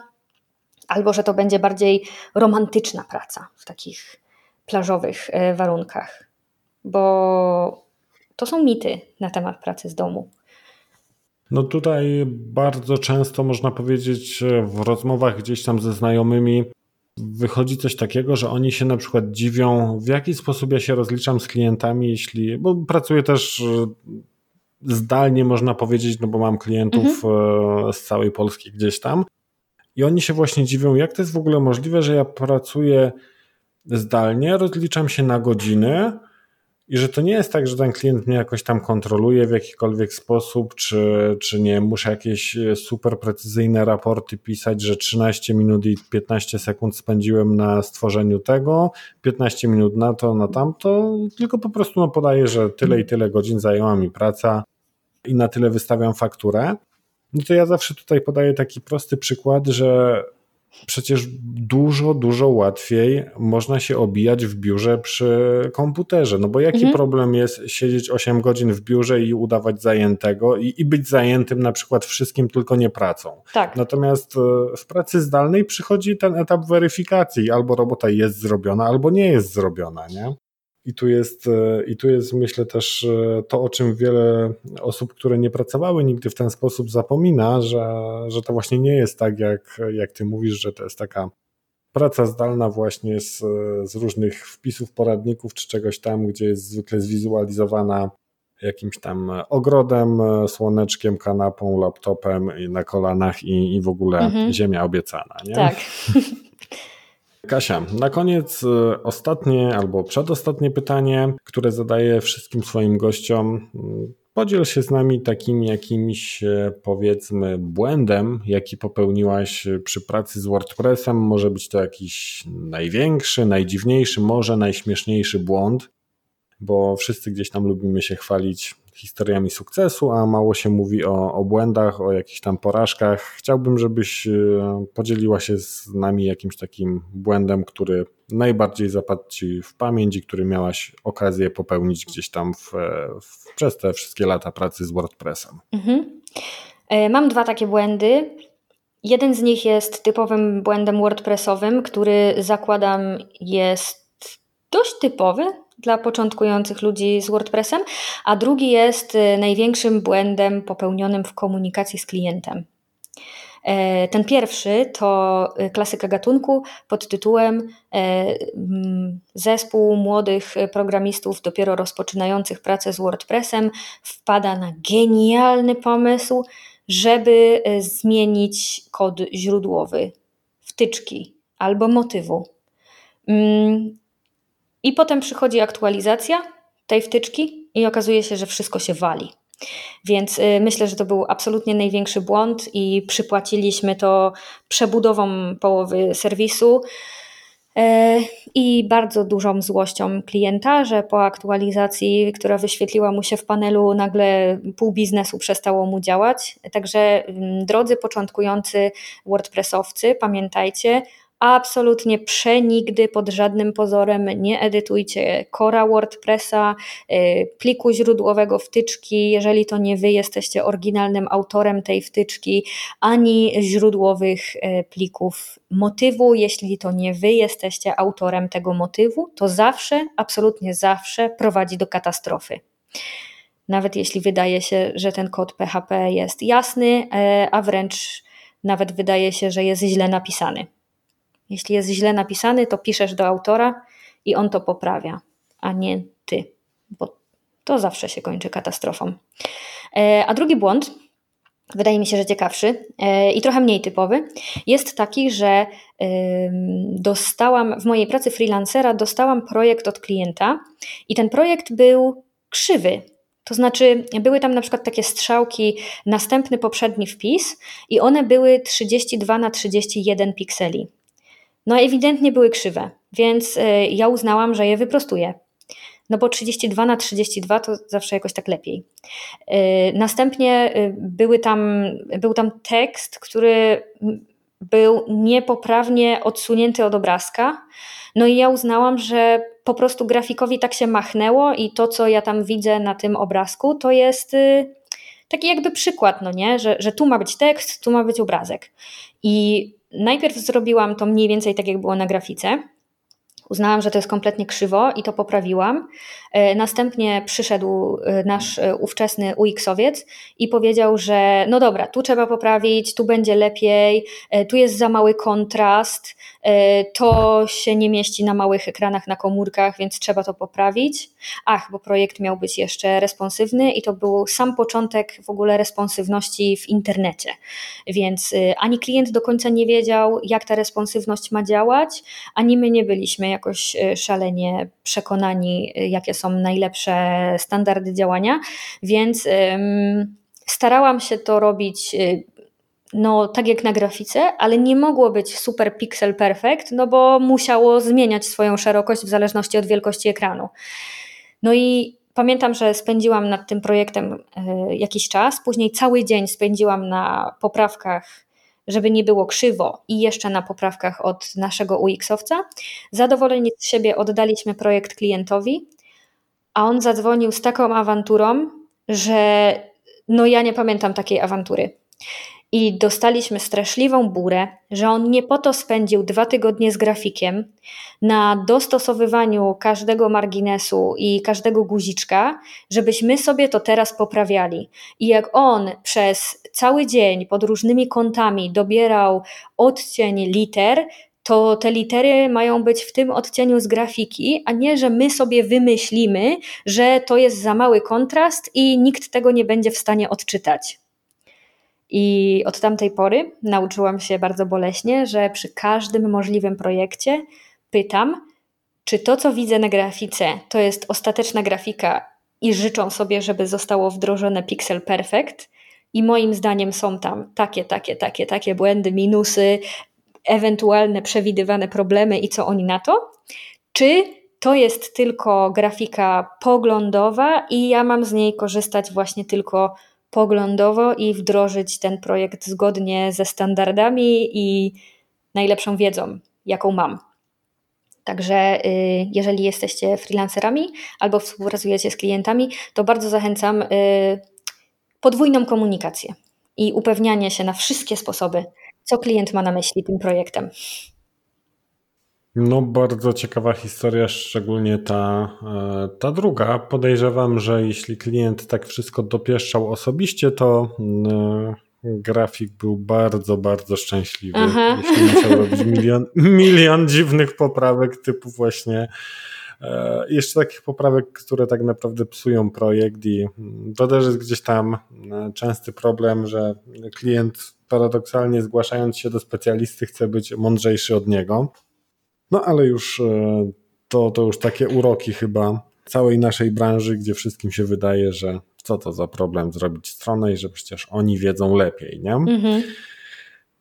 albo że to będzie bardziej romantyczna praca w takich plażowych e, warunkach? Bo to są mity na temat pracy z domu. No tutaj bardzo często można powiedzieć w rozmowach gdzieś tam ze znajomymi wychodzi coś takiego, że oni się na przykład dziwią, w jaki sposób ja się rozliczam z klientami, jeśli, bo pracuję też e, zdalnie, można powiedzieć, no bo mam klientów mhm. E, z całej Polski gdzieś tam. I oni się właśnie dziwią, jak to jest w ogóle możliwe, że ja pracuję zdalnie, rozliczam się na godziny, i że to nie jest tak, że ten klient mnie jakoś tam kontroluje w jakikolwiek sposób, czy, czy nie, muszę jakieś e, super precyzyjne raporty pisać, że 13 minut i 15 sekund spędziłem na stworzeniu tego, 15 minut na to, na tamto, tylko po prostu no, podaję, że tyle i tyle godzin zajęła mi praca i na tyle wystawiam fakturę. No to ja zawsze tutaj podaję taki prosty przykład, że przecież dużo, dużo łatwiej można się obijać w biurze przy komputerze. No bo jaki mhm. problem jest siedzieć 8 godzin w biurze i udawać zajętego i, i być zajętym na przykład wszystkim, tylko nie pracą. Tak. Natomiast e, w pracy zdalnej przychodzi ten etap weryfikacji. Albo robota jest zrobiona, albo nie jest zrobiona, nie? I tu jest, e, i tu jest myślę też e, to, o czym wiele osób, które nie pracowały nigdy w ten sposób zapomina, że, że to właśnie nie jest tak, jak, jak ty mówisz, że to jest taka praca zdalna właśnie z, z różnych wpisów, poradników czy czegoś tam, gdzie jest zwykle zwizualizowana jakimś tam ogrodem, słoneczkiem, kanapą, laptopem na kolanach i, i w ogóle mhm. ziemia obiecana. Nie? Tak. Kasia, na koniec y, ostatnie albo przedostatnie pytanie, które zadaję wszystkim swoim gościom. Podziel się z nami takim jakimś e, powiedzmy błędem, jaki popełniłaś przy pracy z WordPressem. Może być to jakiś największy, najdziwniejszy, może najśmieszniejszy błąd, bo wszyscy gdzieś tam lubimy się chwalić historiami sukcesu, a mało się mówi o, o błędach, o jakichś tam porażkach. Chciałbym, żebyś e, podzieliła się z nami jakimś takim błędem, który najbardziej zapadł Ci w pamięć i który miałaś okazję popełnić gdzieś tam w, w, przez te wszystkie lata pracy z WordPressem. Mhm. E, mam dwa takie błędy. Jeden z nich jest typowym błędem WordPressowym, który zakładam jest dość typowy dla początkujących ludzi z WordPressem, a drugi jest y, największym błędem popełnionym w komunikacji z klientem. E, ten pierwszy to y, klasyka gatunku pod tytułem e, mm, Zespół młodych programistów dopiero rozpoczynających pracę z WordPressem wpada na genialny pomysł, żeby y, zmienić kod źródłowy, wtyczki albo motywu. Mm, i potem przychodzi aktualizacja tej wtyczki i okazuje się, że wszystko się wali. Więc y, myślę, że to był absolutnie największy błąd i przypłaciliśmy to przebudową połowy serwisu e, i bardzo dużą złością klienta, że po aktualizacji, która wyświetliła mu się w panelu, nagle pół biznesu przestało mu działać. Także drodzy początkujący WordPressowcy, pamiętajcie, absolutnie przenigdy pod żadnym pozorem. Nie edytujcie Cora WordPressa, y, pliku źródłowego wtyczki, jeżeli to nie wy jesteście oryginalnym autorem tej wtyczki, ani źródłowych y, plików motywu, jeśli to nie wy jesteście autorem tego motywu, to zawsze, absolutnie zawsze prowadzi do katastrofy. Nawet jeśli wydaje się, że ten kod PHP jest jasny, e, a wręcz nawet wydaje się, że jest źle napisany. Jeśli jest źle napisany, to piszesz do autora i on to poprawia, a nie ty, bo to zawsze się kończy katastrofą. E, a drugi błąd, wydaje mi się, że ciekawszy e, i trochę mniej typowy, jest taki, że dostałam w mojej pracy freelancera dostałam projekt od klienta i ten projekt był krzywy. To znaczy, były tam na przykład takie strzałki, następny poprzedni wpis, i one były 32 na 31 pikseli. No, ewidentnie były krzywe, więc e, ja uznałam, że je wyprostuję. No bo 32 na 32 to zawsze jakoś tak lepiej. E, następnie e, były tam, był tam tekst, który był niepoprawnie odsunięty od obrazka. No i ja uznałam, że po prostu grafikowi tak się machnęło i to, co ja tam widzę na tym obrazku, to jest y, taki jakby przykład, no nie, że, że tu ma być tekst, tu ma być obrazek. I najpierw zrobiłam to mniej więcej tak, jak było na grafice. Uznałam, że to jest kompletnie krzywo i to poprawiłam. E, następnie przyszedł e, nasz e, ówczesny UX-owiec i powiedział, że no dobra, tu trzeba poprawić, tu będzie lepiej, tu jest za mały kontrast, to się nie mieści na małych ekranach na komórkach, więc trzeba to poprawić. Ach, bo projekt miał być jeszcze responsywny i to był sam początek w ogóle responsywności w internecie. Więc ani klient do końca nie wiedział, jak ta responsywność ma działać, ani my nie byliśmy jakoś szalenie przekonani, jakie są najlepsze standardy działania, więc starałam się to robić y, no, tak jak na grafice, ale nie mogło być super pixel perfect, no bo musiało zmieniać swoją szerokość w zależności od wielkości ekranu. No i pamiętam, że spędziłam nad tym projektem y, jakiś czas, później cały dzień spędziłam na poprawkach żeby nie było krzywo i jeszcze na poprawkach od naszego UX-owca. Zadowoleni z siebie oddaliśmy projekt klientowi, a on zadzwonił z taką awanturą, że no ja nie pamiętam takiej awantury. I dostaliśmy straszliwą burę, że on nie po to spędził dwa tygodnie z grafikiem na dostosowywaniu każdego marginesu i każdego guziczka, żebyśmy sobie to teraz poprawiali. I jak on przez cały dzień pod różnymi kątami dobierał odcień liter, to te litery mają być w tym odcieniu z grafiki, a nie, że my sobie wymyślimy, że to jest za mały kontrast i nikt tego nie będzie w stanie odczytać. I od tamtej pory nauczyłam się bardzo boleśnie, że przy każdym możliwym projekcie pytam, czy to, co widzę na grafice, to jest ostateczna grafika i życzą sobie, żeby zostało wdrożone Pixel Perfect. I moim zdaniem są tam takie, takie, takie, takie błędy, minusy, ewentualne przewidywane problemy i co oni na to? Czy to jest tylko grafika poglądowa i ja mam z niej korzystać właśnie tylko poglądowo i wdrożyć ten projekt zgodnie ze standardami i najlepszą wiedzą, jaką mam. Także y, jeżeli jesteście freelancerami albo współpracujecie z klientami, to bardzo zachęcam y, podwójną komunikację i upewnianie się na wszystkie sposoby, co klient ma na myśli tym projektem. No, bardzo ciekawa historia, szczególnie ta, e, ta druga. Podejrzewam, że jeśli klient tak wszystko dopieszczał osobiście, to mm, grafik był bardzo, bardzo szczęśliwy. Aha. Jeśli musiał robić milion, milion dziwnych poprawek, typu właśnie e, jeszcze takich poprawek, które tak naprawdę psują projekt, i to też jest gdzieś tam e, częsty problem, że klient paradoksalnie zgłaszając się do specjalisty chce być mądrzejszy od niego. No ale już e, to, to już takie uroki chyba całej naszej branży, gdzie wszystkim się wydaje, że co to za problem zrobić stronę i że przecież oni wiedzą lepiej, nie? Mhm.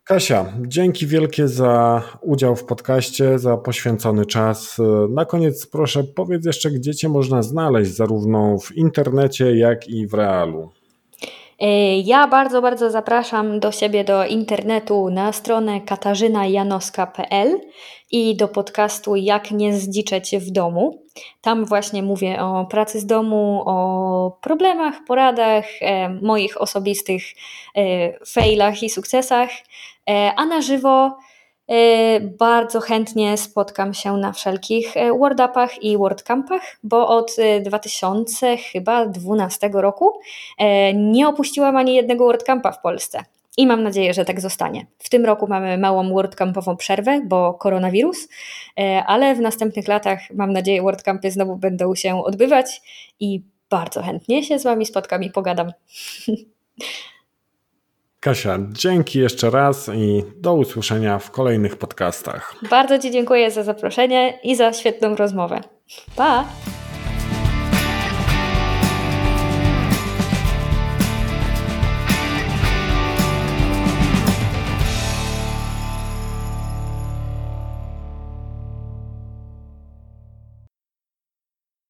Kasia, dzięki wielkie za udział w podcaście, za poświęcony czas. Na koniec proszę powiedz jeszcze, gdzie Cię można znaleźć, zarówno w internecie, jak i w realu. Ja bardzo, bardzo zapraszam do siebie do internetu na stronę katarzynajanoska.pl i do podcastu Jak nie zdziczeć w domu. Tam właśnie mówię o pracy z domu, o problemach, poradach, e, moich osobistych e, failach i sukcesach, e, a na żywo E, bardzo chętnie spotkam się na wszelkich e, WordUpach i WordCampach, bo od 2012 e, roku nie opuściłam ani jednego WordCampa w Polsce. I mam nadzieję, że tak zostanie. W tym roku mamy małą WordCampową przerwę, bo koronawirus, ale w następnych latach mam nadzieję WordCampy znowu będą się odbywać i bardzo chętnie się z Wami spotkam i pogadam. Kasia, dzięki jeszcze raz i do usłyszenia w kolejnych podcastach. Bardzo Ci dziękuję za zaproszenie i za świetną rozmowę. Pa!